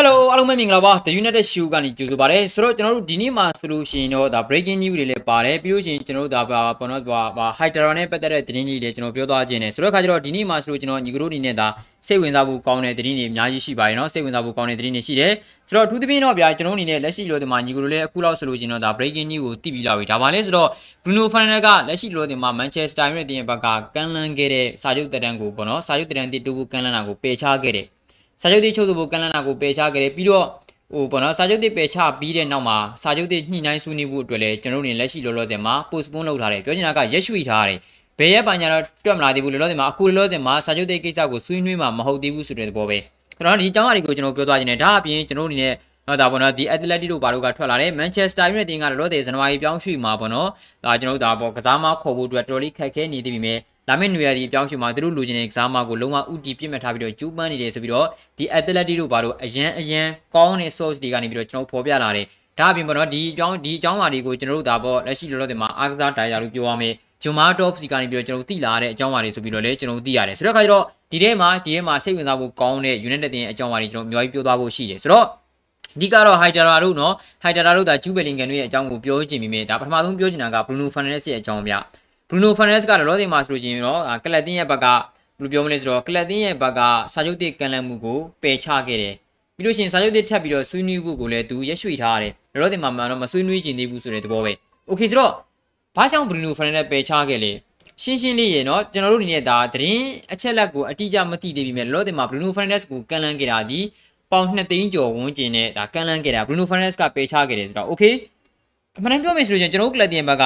Hello အားလုံးပဲမင်္ဂလာပါ The United Show ကနေကြိုဆိုပါရစေဆိုတော့ကျွန်တော်တို့ဒီနေ့မှာဆိုလို့ရှိရင်တော့ဒါ breaking news တွေလည်းပါတယ်ပြီးလို့ရှိရင်ကျွန်တော်တို့ဒါဘာနော်ဘာ Hydra နဲ့ပတ်သက်တဲ့သတင်းတွေလည်းကျွန်တော်ပြောသွားခြင်းနဲ့ဆိုတော့အခါကျတော့ဒီနေ့မှာဆိုလို့ကျွန်တော်ညီကတို့အနေနဲ့ဒါစိတ်ဝင်စားဖို့ကောင်းတဲ့သတင်းတွေအများကြီးရှိပါတယ်နော်စိတ်ဝင်စားဖို့ကောင်းတဲ့သတင်းတွေရှိတယ်ဆိုတော့အထူးသဖြင့်တော့ဗျာကျွန်တော်အနေနဲ့လက်ရှိလောဒီမှာညီကတို့လည်းအခုလောက်ဆိုလို့ကျွန်တော်ဒါ breaking news ကိုသိပြီးလာပြီဒါပါလဲဆိုတော့ Bruno Fernandes ကလက်ရှိလောဒီမှာ Manchester United ရဲ့ဘက်ကကန်လန်းခဲ့တဲ့စာချုပ်တရံကိုပေါ့နော်စာချုပ်တရံတစ်တူဘူးကန်လန်းတာကိုပယ်ချခဲ့တယ် စာချုပ်တိချုပ်ဆိုဖို့ကန်လန်းတာကိုပယ်ချခဲ့တယ်ပြီးတော့ဟိုပေါ့နော်စာချုပ်တိပယ်ချပြီးတဲ့နောက်မှာစာချုပ်တိညှိနှိုင်းဆွေးနွေးဖို့အတွက်လည်းကျွန်တော်တို့နေလက်ရှိလောလောဆယ်မှာ postpone လုပ်ထားတယ်ပြောချင်တာကရက်ရွှေ့ထားတယ်ဘယ်ရက်ပညာတော့တွက်မလာသေးဘူးလောလောဆယ်မှာအခုလောလောဆယ်မှာစာချုပ်တိကိစ္စကိုဆွေးနွေးမှာမဟုတ်သေးဘူးဆိုတဲ့သဘောပဲကျွန်တော်ဒီအကြောင်းအရာတွေကိုကျွန်တော်ပြောသွားခြင်းနဲ့ဒါအပြင်ကျွန်တော်အနေနဲ့ တော့ဒါပေါ့နော်ဒီ Athletic တို့ဘာလို့ကထွက်လာတယ် Manchester United ကလောတဲ့ဇန်နဝါရီပြောင်းရွှေ့မှာပေါ့နော်ဒါကျွန်တော်တို့ဒါပေါ့ကစားမခေါ်ဖို့အတွက်တော်တော်လေးခက်ခဲနေသေးပြီမဲ့လာမယ့်နေရာဒီပြောင်းရွှေ့မှာသူတို့လိုချင်တဲ့ကစားမကိုလုံးဝဥတီပြစ်မှတ်ထားပြီးတော့ကျူးပန်းနေတယ်ဆိုပြီးတော့ဒီ Athletic တို့ဘာလို့အရန်အရန်ကောင်းတဲ့ source တွေကနေပြီးတော့ကျွန်တော်ဖော်ပြလာတယ်ဒါအပြင်ပေါ့နော်ဒီအကြောင်းဒီအကြောင်းအရာတွေကိုကျွန်တော်တို့ဒါပေါ့လက်ရှိလောလောဆယ်မှာအားကစားတိုင်ယာလို့ပြောရမယ်ဂျွန်မာတော့စီကနေပြီးတော့ကျွန်တော်သိလာတဲ့အကြောင်းအရာတွေဆိုပြီးတော့လည်းကျွန်တော်သိရတယ်ဆိုတော့ခါကျတော့ဒီထဲမှာဒီထဲမှာစိတ်ဝင်စားဖို့ကောင်းတဲ့ United တင်ရဲ့အကြောင်းအရာတွေကျွန်တော်အများကြီးပြောသွားဖို့ရှိတယ်ဆိုတော့ အဓိကတော့ Hydra တို့နော် Hydra တို့ဒါကျူဘယ်လင်ကန်တို့ရဲ့အကြောင်းကိုပြောချင်ပြီးမြဲဒါပထမဆုံးပြောချင်တာက Bruno Fernandes ရဲ့အကြောင်းဗျ Bruno Fernandes ကလောသေးမှာဆိုလို့ချင်းတော့ကလပ်တင်းရဲ့ဘက်ကဘယ်လိုပြောမလဲဆိုတော့ကလပ်တင်းရဲ့ဘက်ကစာချုပ်တစ်ကန်လန့်မှုကိုပယ်ချခဲ့တယ်ပြီးလို့ရှိရင်စာချုပ်တစ်ထပ်ပြီးတော့ဆွေးနွေးဖို့ကိုလည်းသူရက်ရွှေ့ထားရတယ်လောသေးမှာမှတော့မဆွေးနွေးကျင်သေးဘူးဆိုတဲ့သဘောပဲ Okay ဆိုတော့ဘာကြောင့် Bruno Fernandes ပယ်ချခဲ့လဲရှင်းရှင်းလေးရေနော်ကျွန်တော်တို့အနေနဲ့ဒါသတင်းအချက်လက်ကိုအတိအကျမသိသေးပြီမဲ့လောသေးမှာ Bruno Fernandes ကိုကန်လန့်ခဲ့တာဒီ ပေါင်2သိန်းကျော်ဝန်းကျင်နဲ့ဒါကန်လန့်ခဲ့တာ Bruno Fernandes ကပယ်ချခဲ့တယ်ဆိုတော့ Okay အမှန်တမ်းပြောမယ်ဆိုရင်ကျွန်တော်တို့ကလပ်တင်ဘက်က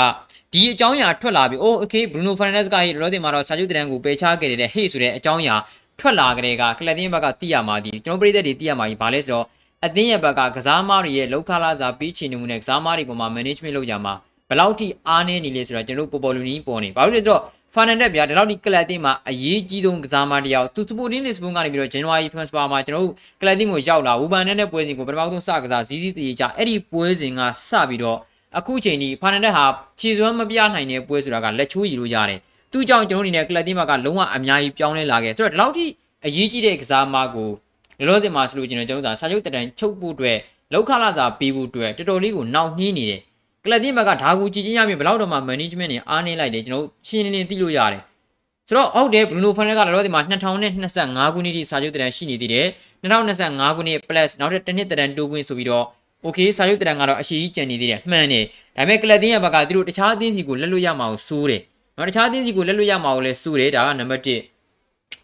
ဒီအကြောင်းအရာထွက်လာပြီ။ Oh okay Bruno Fernandes ကဟေ့လောတင်မှာတော့စာချုပ်တရန်ကိုပယ်ချခဲ့တယ်ဟေ့ဆိုတဲ့အကြောင်းအရာထွက်လာကြတဲ့ကကလပ်တင်ဘက်ကသိရမှာဒီကျွန်တော်ပြည်သက်တွေသိရမှာကြီးဘာလဲဆိုတော့အသင်းရဲ့ဘက်ကကစားမားတွေရဲ့လောက်ခလာစာပြီးချင်နေမှုနဲ့ကစားမားတွေပေါ်မှာ management လုပ်ကြမှာဘယ်လောက်ထိအားနည်းနေလဲဆိုတော့ကျွန်တော်ပေါ်ပေါ်လူနီးပေါ်နေဘာလို့လဲဆိုတော့ Fernandes ဗျာဒီလောက်ဒီကလပ်တင်မှာအရေးကြီးဆုံးကစားမားတယောက်သူ Sporting Lisbon ကနေပြီးတော့ January transfer မှာကျွန်တော်တို့ကလပ်တင်ကိုရောက်လာဝူဘန်နဲ့ပွဲစဉ်ကိုပထမဆုံးစကစားဇီးဇီးတည်ကြအဲ့ဒီပွဲစဉ်ကစပြီးတော့အခုချိန်ဒီဖာနန်ဒက်ဟာခြေစွမ်းမပြနိုင်တဲ့ပွဲဆိုတာကလက်ချိုးရည်လို့ရတယ်။သူ့ကြောင့်ကျွန်တော်အနေနဲ့ကလပ်တင်းဘက်ကလုံးဝအများကြီးပြောင်းလဲလာခဲ့ဆိုတော့ဒီလောက်ထိအရေးကြီးတဲ့ကစားမကိုလောလောဆယ်မှာဆိုလို့ကျွန်တော်ကျွန်တော်စာချုပ်တရန်ချုပ်ဖို့အတွက်လောက်ခလာစာပေးဖို့အတွက်တော်တော်လေးကိုနှောက်နှီးနေတယ်။ ကလပ်တင်းဘက်ကဒါကူကြည်ချင်းရမြဘယ်လောက်တော့မှ management နဲ့အားနေလိုက်တယ်ကျွန်တော်ရှင်းလင်းလင်းသိလို့ရတယ်။ဆိုတော့ဟုတ်တယ် Bruno Fernandes ကလောလောဆယ်မှာ2025ခုနှစ်ထိစာချုပ်တရန်ရှိနေသေးတယ်။2025ခုနှစ် plus နောက်တစ်နှစ်တရန်တိုးခွင့်ဆိုပြီးတော့ okay စာရုပ်တရံကတော့အရှိကြီးကြံနေသေးတယ်မှန်တယ်ဒါပေမဲ့ကလပ်တင်းရဲ့ဘက်ကသူတို့တခြားအသင်းစီကိုလက်လွတ်ရမှာကိုစိုးတယ်နော်တခြားအသင်းစီကိုလက်လွတ်ရမှာကိုလည်းစိုးတယ်ဒါကနံပါတ်1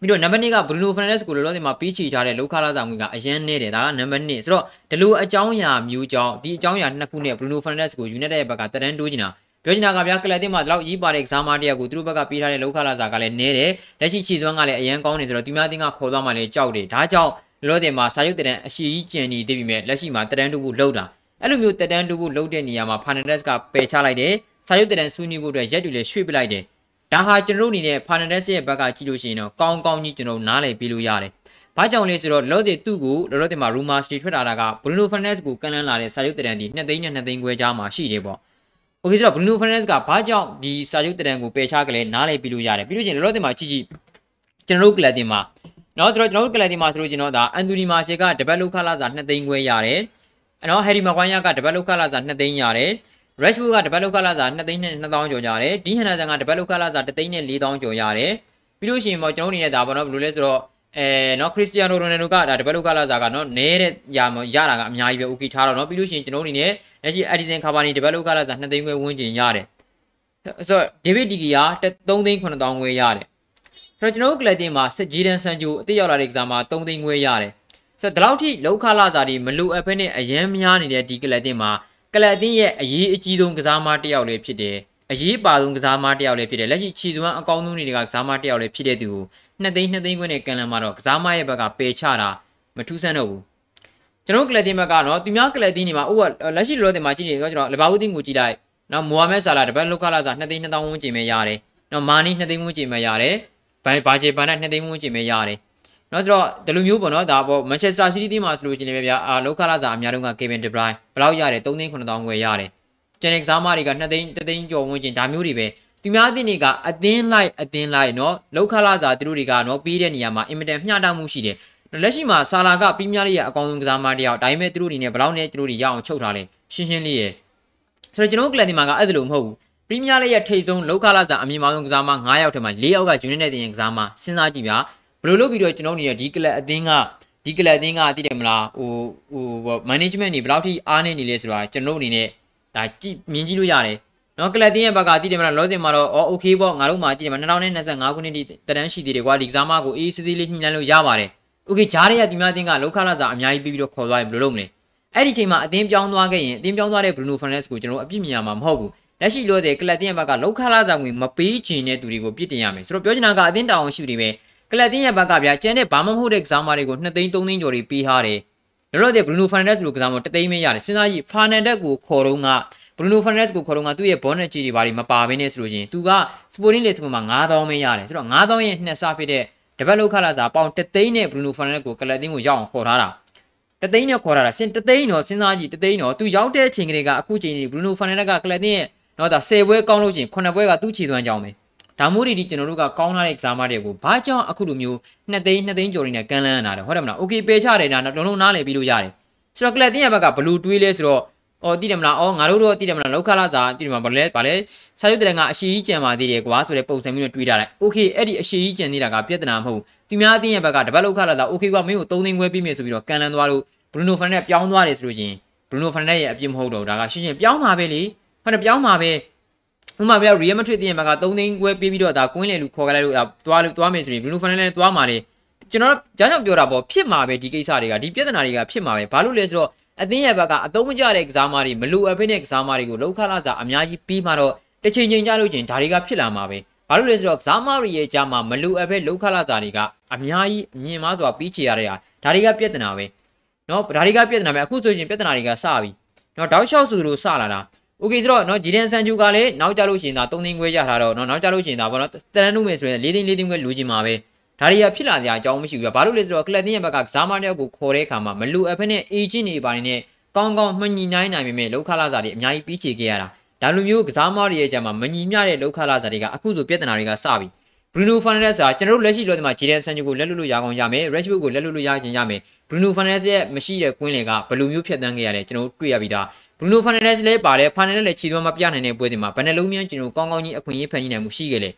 ပြီးတော့နံပါတ်2က Bruno Fernandes ကိုလောလောဆယ်မှာပြီးချီထားတဲ့လောက်ခလာဆောင်ကအရန်နေတယ်ဒါကနံပါတ်2ဆိုတော့ဒီလိုအကြောင်းအရာမျိုးကြောင့်ဒီအကြောင်းအရာနှစ်ခုနဲ့ Bruno Fernandes ကို United ရဲ့ဘက်ကတရန်တိုးနေတာပြောချင်တာကဗျာကလပ်တင်မှာဒီလောက်ရေးပါတဲ့ကစားမတယောက်ကိုသူတို့ဘက်ကပေးထားတဲ့လောက်ခလာစာကလည်းနဲတယ်လက်ရှိချီစွမ်းကလည်းအရန်ကောင်းနေဆိုတော့ဒီများတင်ကခေါ်သွားမှလည်းကြောက်တယ်ဒါကြောင့်လောလောဆယ်မှာစာရုပ်တရံအရှိကြီးကျန်နေသေးပြီမဲ့လက်ရှိမှာတရန်တိုးဖို့လှုပ်တာအဲ့လိုမျိုးတက်တန်းတူဖို့လုပ်တဲ့နေရာမှာ Fernandes ကပယ်ချလိုက်တယ်စာရုပ်တက်တန်းဆွေးနွေးဖို့အတွက်ရက်တွေလည်းရွှေ့ပလိုက်တယ် ဒါဟာကျွန်တော်တို့အနေနဲ့ Fernandez ရဲ့ဘက်ကကြည့်လို့ရှိရင်တော့ကောင်းကောင်းကြီးကျွန်တော်နားလည်ပြီးလို့ရတယ်။ဘာကြောင့်လဲဆိုတော့လော့ဒေသူ့ကိုလော့ဒေမှာ rumors တွေထွက်လာတာက Bruno Fernandes ကိုကန်လန်းလာတဲ့စာချုပ်တရံဒီ2သိန်းနဲ့2သိန်းခွဲကြားမှာရှိတယ်ပေါ့။ Okay ဆိုတော့ Bruno Fernandes ကဘာကြောင့်ဒီစာချုပ်တရံကိုပယ်ချကလေးနားလည်ပြီးလို့ရတယ်။ပြီးလို့ရှိရင်လော့ဒေမှာကြည့်ကြည့်ကျွန်တော်တို့ကလပ်တင်မှာနော်ဆိုတော့ကျွန်တော်တို့ကလပ်တင်မှာဆိုလို့ကျွန်တော်ဒါအန်တူနီမာရှေကတပတ်လောက်ခလာစာ2သိန်းခွဲရတယ်။နော်ဟယ်ရီမကွိုင်းယာကတပတ်လောက်ခလာစာ2သိန်းရတယ်။ Rashford ကတပတ်လောက်ခလာစာ2သိန်းနဲ့2000ကျော်ရတယ်ဒီဟန်နာဆန်ကတပတ်လောက်ခလာစာ3သိန်းနဲ့4000ကျော်ရတယ်ပြီးလို့ရှိရင်ပေါ့ကျွန်တော်တို့အနေနဲ့ဒါပေါ့နော်ဘယ်လိုလဲဆိုတော့အဲနော်ခရစ္စတီယာနိုရိုနယ်ဒိုကဒါတပတ်လောက်ကလာစားကနော်နဲတဲ့ရမရတာကအများကြီးပဲ okay ထားတော့နော်ပြီးလို့ရှိရင်ကျွန်တော်တို့အနေနဲ့လက်ရှိ Edison Cavani တပတ်လောက်ကလာစား2သိန်းခွဲဝန်းကျင်ရတယ်ဆိုတော့ David De Gea 3သိန်း9000ခွဲရတယ်ဆိုတော့ကျွန်တော်တို့ကလပ်တင်မှာစစ်ဂျီဒန်ဆန်ဂျိုအစ်ရောက်လာတဲ့ကစားမှာ3သိန်းခွဲရတယ်ဆိုတော့ဒီလောက်ထိလောက်ခလာစားတွေမလိုအပ်ဘဲနဲ့အရန်များနေတဲ့ဒီကလပ်တင်မှာ ကလပ်တင်ရဲ့အရေးအကြီးဆုံးကစားမတစ်ယောက်လေးဖြစ်တယ်အရေးပါဆုံးကစားမတစ်ယောက်လေးဖြစ်တယ်လက်ရှိခြေစွမ်းအကောင်းဆုံးတွေကကစားမတစ်ယောက်လေးဖြစ်တဲ့သူကို2သိန်း2သိန်းခွဲနဲ့ကန်လန်မှာတော့ကစားမရဲ့ဘက်ကပယ်ချတာမထူးဆန်းတော့ဘူးကျွန်တော်ကလပ်တင်ဘက်ကတော့သူများကလပ်တင်နေမှာဥပလက်ရှိလောတင်မှာကြည့်နေတော့ကျွန်တော်လဘာဝူတင်ကိုကြည့်လိုက်နော်မိုဟာမက်ဆာလာတပတ်လောက်ခလာသာ2သိန်း2000ဝန်းကျင်ပဲရတယ်နော်မာနီ2သိန်းဝန်းကျင်ပဲရတယ်ဘိုင်ဘာဂျေဘန်နဲ့2သိန်းဝန်းကျင်ပဲရတယ် နော်ဆိုတော့ဒီလိုမျိုးပေါ့နော်ဒါပေါ့မန်ချက်စတာစီးတီးတင်းမှာဆိုလို့ရှိရင်လည်းဗျာအာလောက်ခလာသာအများဆုံးကကေဗင်ဒီဘရိုင်းဘယ်လောက်ရတယ်3သိန်း9000ခွဲရတယ်ကျန်တဲ့ကစားမတွေက2သိန်း3သိန်းကျော်ဝန်းကျင်ဒါမျိုးတွေပဲသူများအသင်းတွေကအသင်းလိုက်အသင်းလိုက်เนาะလောက်ခလာစာသူတို့တွေကเนาะပြီးတဲ့နေရာမှာအင်မတန်မျှတမှုရှိတယ် လက်ရှိမှာဆာလာကပရီးမီးယားလိရဲ့အကောင်ဆုံးကစားမတစ်ယောက်ဒါပေမဲ့သူတို့အနေနဲ့ဘယ်လောက်နဲ့သူတို့တွေရအောင်ချုပ်ထားလဲရှင်းရှင်းလေးရယ်ဆိုတော့ကျွန်တော်ကလပ်တင်မှာကအဲ့ဒါလိုမဟုတ်ဘူးပရီးမီးယားလိရဲ့ထိပ်ဆုံးလောက်ခလာစာအမြင့်မားဆုံးကစားမ9ယောက်ထဲမှာ4ယောက်ကယူနိုက်တက်တင်ကစားမစဉ်းစားကြည့်ဗျာ ဘယ်လိုလုပ်ပြီးတော့ကျွန်တော်အနေနဲ့ဒီကလပ်အသင်းကဒီကလပ်အသင်းကသိတယ်မလားဟိုဟို management တွေဘယ်လောက်ထိအားနေနေလဲဆိုတာကျွန်တော်အနေနဲ့ဒါကြည့်မြင်ကြည့်လို့ရတယ်နော်ကလပ်တင်းရဲ့ဘက်ကတည်တယ်မလားလောစင်မှာတော့အော်โอเคပေါ့ငါတို့မှာတည်တယ်မလား2025ခုနှစ်တိတရန်းရှိသေးတယ်ကွာဒီကစားမကိုအေးစစ်စစ်လေးညှိနှိုင်းလို့ရပါတယ်โอเคဂျားတွေကဒီများတင်းကလောက်ခလာစာအများကြီးပြီးပြီးတော့ခေါ်သွားရင်ဘယ်လိုလုပ်မလဲအဲ့ဒီချိန်မှာအတင်းပြောင်းသွားခဲ့ရင်အတင်းပြောင်းသွားတဲ့ Bruno Fernandes ကိုကျွန်တော်အပြစ်မြင်ရမှာမဟုတ်ဘူးလက်ရှိလို့တဲ့ကလပ်တင်းရဲ့ဘက်ကလောက်ခလာစာဝင်မပေးချင်တဲ့သူတွေကိုပြစ်တင်ရမယ်ဆိုတော့ပြောချင်တာကအတင်းတောင်ရှိနေပဲ ကလပ်တင်းရဲ့ဘက်ကဗျာကျန်တဲ့ဘာမှမဟုတ်တဲ့ကစားမတွေကို2သိန်း3သိန်းကျော်တွေပေးထားတယ်လောလောဆယ် Bruno Fernandes လိုကစားမတသိန်းမရတယ်စဉ်းစားကြည့် Fernandes ကိုခေါ်တော့ကဘရူနိုဖန်ရက်စ်ကိုခေါ်တော့ကသူ့ရဲ့ဘောနက်ကြီးတွေဘာတွေမပါဘဲနဲ့ဆိုလို့ရှိရင်သူကစပိုတင်းလေစပမှာ9000ပဲရတယ်ဆိုတော့9000ရဲ့နှစ်ဆဖြစ်တဲ့တပတ်လောက်ခလာစာပေါင်တသိန်းနဲ့ဘရူနိုဖန်ရက်စ်ကိုကလပ်တင်းကိုရောက်အောင်ခေါ်ထားတာတသိန်းနဲ့ခေါ်ထားတာစင်တသိန်းတော့စဉ်းစားကြည့်တသိန်းတော့သူရောက်တဲ့ချိန်ကလေးကအခုချိန်ကြီးဘရူနိုဖန်ရက်ကကလပ်တင်းရဲ့တော့ဒါ10ပွဲကောင်းလို့ချင်း9ပွဲကသူ့ခြေသွမ်းကြောင်းပဲ ဒါမို့ဒီဒီကျွန်တော်တို့ကကောင်းလာတဲ့ကစားမတွေကိုဘာကြောင့်အခုလိုမျိုး2သိန်း2သိန်းကျော်နေနဲ့ကန်လန်းရတာလဲဟုတ်တယ်မလား okay ပယ်ချတယ်ဒါလုံးလုံးနားလည်ပြီးလို့ရတယ်ဆိုတော့ကလပ်တင်းရဲ့ဘက်ကဘလူတွေးလဲဆိုတော့အော်တိတယ်မလားအော်ငါတို့တော့တိတယ်မလားလောက်ခလာသာတိတယ်မလားဘာလဲဘာလဲစာရုပ်တရကအရှိကြီးကြံပါသေးတယ်ကွာဆိုတဲ့ပုံစံမျိုးနဲ့တွေးထားလိုက်။ Okay အဲ့ဒီအရှိကြီးကြံနေတာကပြဿနာမဟုတ်ဘူး။သူများအသင်းရဲ့ဘက်ကတပတ်လောက်ခလာသာ Okay ကမင်းကို3သိန်းခွဲပေးမယ်ဆိုပြီးတော့ကန်လန်းသွားလို့ Bruno Fernandes ပြောင်းသွားတယ်ဆိုလို့ချင်း Bruno Fernandes ရဲ့အပြစ်မဟုတ်တော့ဒါကရှင်းရှင်းပြောင်းပါပဲလေ။ဟုတ်တယ်ပြောင်းပါပဲ။ ဥမာပြရီယယ်မထရစ်တင်းရဲ့ဘက်က3သိန်းခွဲပြီးပြီးတော့ဒါကွင်းလေလူခေါ်ကြလိုက်လို့သွားလို့သွားမယ်ဆိုရင်ဘရူနိုဖန်နဲ့လည်းသွားမှာလေကျွန်တော်ဒါကြောင့်ပြောတာပေါ့ဖြစ်မှာပဲဒီကိစ္စတွေကဒီပြဿနာတွေကဖြစ်မှာပဲဘာလို့လဲဆိုတော့အသင်းရဲ့ဘက်ကအသုံးမကျတဲ့ကစားမတွေမလိုအပ်ဘဲတဲ့ကစားမတွေကိုလောက်ခလာစာအများကြီးပြီးမှတော့တစ်ချိန်ချိန်ကြလို့ချင်းဒါတွေကဖြစ်လာမှာပဲဘာလို့လဲဆိုတော့ကစားမတွေရဲ့ကြားမှာမလိုအပ်ဘဲလောက်ခလာစာတွေကအများကြီးမြင်မစွာပြီးချေရတဲ့ဟာဒါတွေကပြဿနာပဲเนาะဒါတွေကပြဿနာပဲအခုဆိုရင်ပြဿနာတွေကစပြီเนาะတောက်လျှောက်ဆိုလို့စလာတာ โอเคဆိုတော့เนาะဂျီဒန်ဆန်ဂျူကလည်းနောက်ကြလို့ရှိရင်ဒါ3သိန်းခွဲရထားတော့เนาะနောက်ကြလို့ရှိရင်ဒါဘောနော်တရန်နုမယ်ဆိုရင်4သိန်း4သိန်းခွဲလူချင်မှာပဲဒါတွေကဖြစ်လာကြအကြောင်းမရှိဘူး။ဘာလို့လဲဆိုတော့ကလပ်တင်းရဲ့ဘက်ကကစားမတယောက်ကိုခေါ်တဲ့အခါမှာမလူအပ်ဖက်နဲ့အေဂျင့်တွေပါနေကောင်းကောင်းမညီနိုင်နိုင်ပေမဲ့လောက်ခလာစာတွေအများကြီးပြီးချေခဲ့ရတာဒါလိုမျိုးကစားမတွေရဲ့ကြမှာမညီမျှတဲ့လောက်ခလာစာတွေကအခုဆိုပြဿနာတွေကစပြီဘရူနိုဖန်နက်စ်ကကျွန်တော်တို့လက်ရှိလောဒီမှာဂျီဒန်ဆန်ဂျူကိုလက်လွတ်လို့ရအောင်ရမယ်ရက်ရှ်ဘုတ်ကိုလက်လွတ်လို့ရခြင်းရမယ်ဘရူနိုဖန်နက်စ်ရဲ့မရှိတဲ့ကွင်းလေကဘယ်လိုမျိုးဖြတ်တန်းခဲ့ရလဲကျွန်တော်တို့တွေ့ရပြီးသား ဘရူနိုဖန်နက်စ်လည်းပါတယ်ဖန်နက်လည်းခြေသွမ်းမပြနိုင်တဲ့ပွဲတွေမှာဘယ်နှလုံးမြန်ကျွန်တော်ကောင်းကောင်းကြီးအခွင့်အရေးဖန်ကြီးနိုင်မှုရှိခဲ့လေ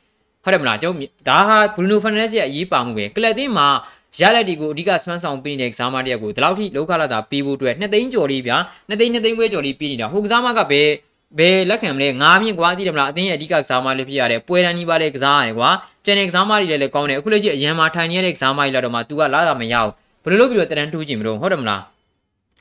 ဟုတ်တယ်မလားကျွန်တော်ဒါဟာဘရူနိုဖန်နက်စ်ရဲ့အရေးပါမှုပဲကလပ်တင်းမှာရလက်ဒီကိုအဓိကဆွမ်းဆောင်ပေးနေတဲ့ကစားမတယောက်ကိုဒီလောက်ထိလောက်ခလာတာပေးဖို့အတွက်2သိန်းကျော်လေးဗျာ2သိန်း2သိန်းခွဲကျော်လေးပေးနေတာဟိုကစားမကဘယ်ဘယ်လက်ခံမလဲငါးမြင့်ကွာသိတယ်မလားအသင်းရဲ့အဓိကကစားမလေးဖြစ်ရတဲ့ပွဲတန်းကြီးပါလေကစားရတယ်ကွာကျန်တဲ့ကစားမတွေလည်းလည်းကောင်းတယ်အခုလက်ရှိအရန်မှာထိုင်နေတဲ့ကစားမကြီးလာတော့မှ तू ကလာတာမရဘူးဘယ်လိုလုပ်ပြီးတော့တရန်ထိုးကြည့်မလို့ဟုတ်တယ်မလား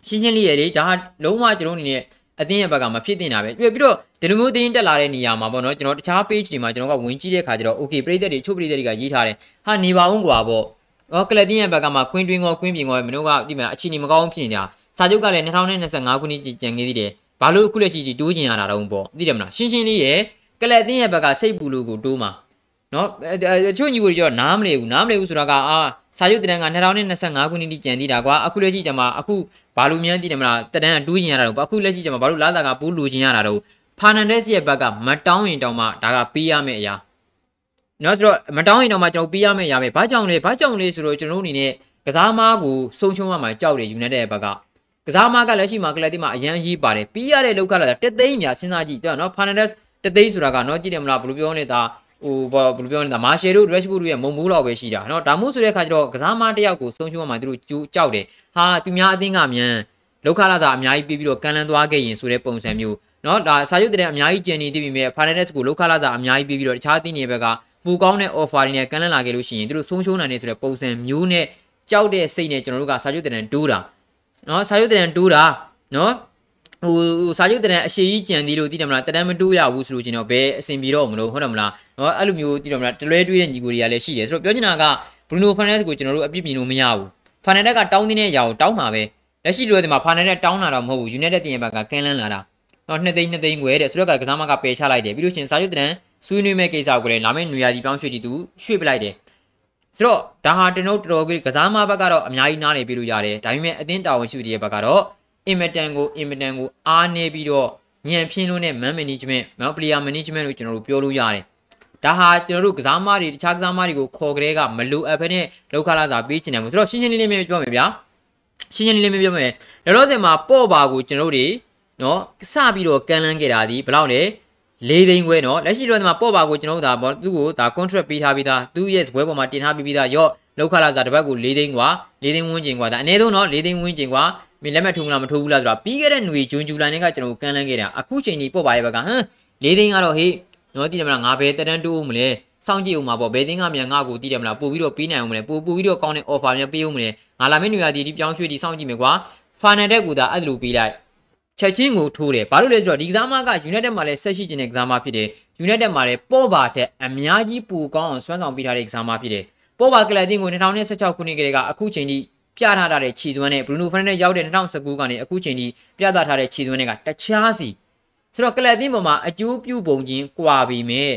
ရှင်းရှင်းလေးရလေဒါလုံးဝကျွန်တော်အနေနဲ့အသင်းရဲ့ဘက်ကမဖြစ်တင်တာပဲပြီးတော့ဒီလိုမျိုးတင်းတက်လာတဲ့နေရာမှာပေါ့နော်ကျွန်တော်တခြား page တွေမှာကျွန်တော်ကဝင်ကြည့်တဲ့ခါကျတော့ okay ပြည်သက်တွေချုပ်ပြည်သက်တွေကရေးထားတယ်ဟာနေပါအောင်ကွာပေါ့ဟောကလပ်တင်းရဲ့ဘက်ကမှကွင်းတွင်းကောကွင်းပြင်ကောမင်းတို့ကဒီမှာအခြေအနေမကောင်းဖြစ်နေတာစာချုပ်ကလည်း2025ခုနှစ်ကြံခဲ့သေးတယ်ဘာလို့အခုလက်ရှိကြီးတိုးကျင်ရတာတော့ပေါ့သိတယ်မလားရှင်းရှင်းလေးရဲ့ကလပ်တင်းရဲ့ဘက်ကစိတ်ပူလို့ကိုတိုးမှာနော်အချို့ညီကိုကြောနားမလည်ဘူးနားမလည်ဘူးဆိုတာကအာစာချုပ်တန်းက2025ခုနှစ်တိကျန်သေးတာကွာအခုလက်ရှိကျမှအခု ဘာလို့မြန်သိတယ်မလားတန်းတိုးကျင်ရတာတော့အခုလက်ရှိကျမှဘာလို့လာတာကပိုးလူကျင်ရတာတော့ဖာနန်ဒက်စ်ရဲ့ဘက်ကမတောင်းရင်တောင်းမှဒါကပေးရမယ့်အရာနော်ဆိုတော့မတောင်းရင်တော့မှကျွန်တော်ပြီးရမယ့်ရမယ်ဘာကြောင့်လဲဘာကြောင့်လဲဆိုတော့ကျွန်တော်တို့အနေနဲ့ကစားမားကိုဆုံးရှုံးရမှာကြောက်တယ်ယူနေတဲ့ဘက်ကကစားမားကလက်ရှိမှာကလပ်တီမှာအရန်ရေးပါတယ်ပြီးရတဲ့လောက်ကလာတာတက်သိန်းများစဉ်းစားကြည့်တော့နော်ဖာနန်ဒက်တက်သိန်းဆိုတာကနော်ကြည့်တယ်မလားဘယ်လိုပြောနေတာ ဟိုဘာဘယ်လိုပြောနေတာမာရှယ်တို့ရက်ရှ်ဘူးတို့ရဲ့မုံမိုးလောက်ပဲရှိတာနော်ဒါမှမဟုတ်ဆိုတဲ့အခါကျတော့ကစားမားတယောက်ကိုဆုံးရှုံးရမှာသူတို့ကြောက်တယ်ဟာသူများအသင်းကမြန်လောက်ခလာတာအများကြီးပြီးပြီးတော့ကန်လန်သွားခဲ့ရင်ဆိုတဲ့ပုံစံမျိုးနော်ဒါစာရုပ်တဲ့အများကြီးကျန်နေသေးပြီမဲ့ Finance ကိုလောက်ခလာတာအများကြီးပြီးပြီးတော့တခြားအသင်းတွေဘက်ကပူကောင်းတဲ့ offer တွေနဲ့ကမ်းလှမ်းလာခဲ့လို့ရှိရင်သူတို့ဆုံးရှုံးနိုင်နေဆိုတဲ့ပုံစံမျိုးနဲ့ကြောက်တဲ့စိတ်နဲ့ကျွန်တော်တို့ကစာချုပ်တန်တိုးတာနော်စာချုပ်တန်တိုးတာနော် ဟိုစာချုပ်တန်အရှိကြီးကြံသေးလို့သိတယ်မလားတန်မတိုးရဘူးဆိုလို့ကျွန်တော်ဘယ်အဆင်ပြေတော့မလို့ဟုတ်တယ်မလားနော်အဲ့လိုမျိုးသိတယ်မလားတလွဲတွေးတဲ့ညီကိုတွေကလည်းရှိတယ်ဆိုတော့ပြောချင်တာက Bruno Fernandes ကိုကျွန်တော်တို့အပြစ်မြင်လို့မရဘူး Fernandes ကတောင်းတင်းတဲ့အရာကိုတောင်းမှာပဲလက်ရှိလိုတဲ့မှာ Fernandes တောင်းလာတော့မဟုတ်ဘူး United တင်ရဘက်ကကန်းလန်းလာတာနော်2သိန်း2သိန်းခွဲတဲ့ဆိုတော့ကစားမကပယ်ချလိုက်တယ်ပြီးလို့ရှိရင်စာချုပ်တန်ဆွေးနွေးမဲ့ကိစ္စကိုလည်းလာမယ့်နွေရာသီပြောင်းရွှေ့တီသူရွှေ့ပလိုက်တယ်ဆိုတော့ဒါဟာကျွန်တော်တော်တော်ကစားမဘက်ကတော့အများကြီးနားနေပြလို့ရတယ်ဒါပေမဲ့အသင်းတာဝန်ရှိတဲ့ဘက်ကတော့ အင်မတန်ကိုအင်မတန်ကိုအားနေပြီးတော့ညံဖြင်းလို့နဲ့ man management နောက် player management လို့ကျွန်တော်တို့ပြောလို့ရတယ် ဒါဟာကျွန်တော်တို့ကစားသမားတွေတခြားကစားသမားတွေကိုခေါ်ကြဲကမလိုအပ်ဘဲနဲ့လောက်ခလာစာပေးချင်တယ်မို့ဆိုတော့ရှင်းရှင်းလင်းလင်းပြောမယ်ဗျာရှင်းရှင်းလင်းလင်းပြောမယ်လောလောဆယ်မှာပေါ့ပါကိုကျွန်တော်တို့တွေနော်စပြီးတော့ကန်လန်းခဲ့တာဒီဘယ်လောက်လဲ၄သိန်းခွဲနော်လက်ရှိတော့ဒီမှာပေါ့ပါကိုကျွန်တော်တို့ဒါသူ့ကိုဒါ contract ပေးထားပြီးသားသူ့ရဲ့ဇပွဲပေါ်မှာတင်ထားပြီးပြီးသားရော့လောက်ခလာစာတစ်ပတ်ကို၄သိန်းกว่า၄သိန်းဝန်းကျင်กว่าဒါအနည်းဆုံးနော်၄သိန်းဝန်းကျင်กว่า မင်းလက်မှတ်ထိုးမလားမထိုးဘူးလားဆိုတော့ပြီးခဲ့တဲ့ຫນွေဂျွန်ဂျူလိုင်းနဲ့ကကျွန်တော်ကန်လန်းခဲ့တာအခုချိန်ကြီးပေါ့ပါရဲ့ဘက်ကဟမ်၄သိန်းကတော့ဟေးနော်တည်တယ်မလားငါဘယ်တက်တန်းတိုးမလဲစောင့်ကြည့်ဦးမှာပေါ့ဘယ်သိန်းကမြန်ငါ့ကိုတည်တယ်မလားပို့ပြီးတော့ပေးနိုင်အောင်မလဲပို့ပို့ပြီးတော့ကောင်းတဲ့ offer များပေးဦးမလဲငါလာမင်းနွေရာဒီဒီပြောင်းရွှေ့ဒီစောင့်ကြည့်မယ်ကွာ final တက်ကူတာအဲ့လိုပေးလိုက်ချက်ချင်းကိုထိုးတယ်ဘာလို့လဲဆိုတော့ဒီကစားမက United မှာလည်းဆက်ရှိနေတဲ့ကစားမဖြစ်တယ် United မှာလည်းပေါ်ပါတဲ့အများကြီးပူကောင်းအောင်စွမ်းဆောင်ပေးထားတဲ့ကစားမဖြစ်တယ်ပေါ်ပါကလပ်တင်ကို2016ခုနှစ်ကလေးကအခုချိန်ထိ ပြထားတဲ့ခြေသွမ်းနဲ့ Bruno Fernandes ရောက်တဲ့2019ကနေအခုချိန်ထိပြသထားတဲ့ခြေသွမ်းတွေကတခြားစီဆိုတော့ကလပ်တင်ပေါ်မှာအကျိုးပြုပုံချင်းကွာပြီမဲ့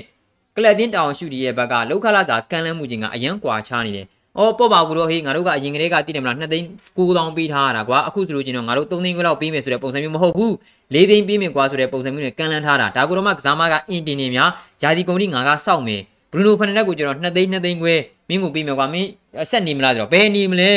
ကလပ်တင်တောင်ရှုတီရဲ့ဘက်ကလောက်ခလာတာကန်လန်းမှုချင်းကအရန်ကွာချားနေတယ်။အော်ပေါ့ပါကူတော့ဟေးငါတို့ကအရင်ကလေးကတည်တယ်မလား2သိန်း9000ပေးထားရတာကွာအခုဆိုလို့ချင်းတော့ငါတို့3သိန်းခွဲလောက်ပေးမယ်ဆိုတဲ့ပုံစံမျိုးမဟုတ်ဘူး4သိန်းပေးမယ်ကွာဆိုတဲ့ပုံစံမျိုးနဲ့ကန်လန်းထားတာဒါကူတော့မှကစားမကအင်တင်နေများယာဒီကုန်တိငါကစောက်မယ်ဘရူနိုဖန်နက်ကိုကျွန်တော်2သိန်း2သိန်းခွဲမင်းကိုပေးမယ်ကွာမင်းဆက်နေမလားဆိုတော့ဘယ်နေမလဲ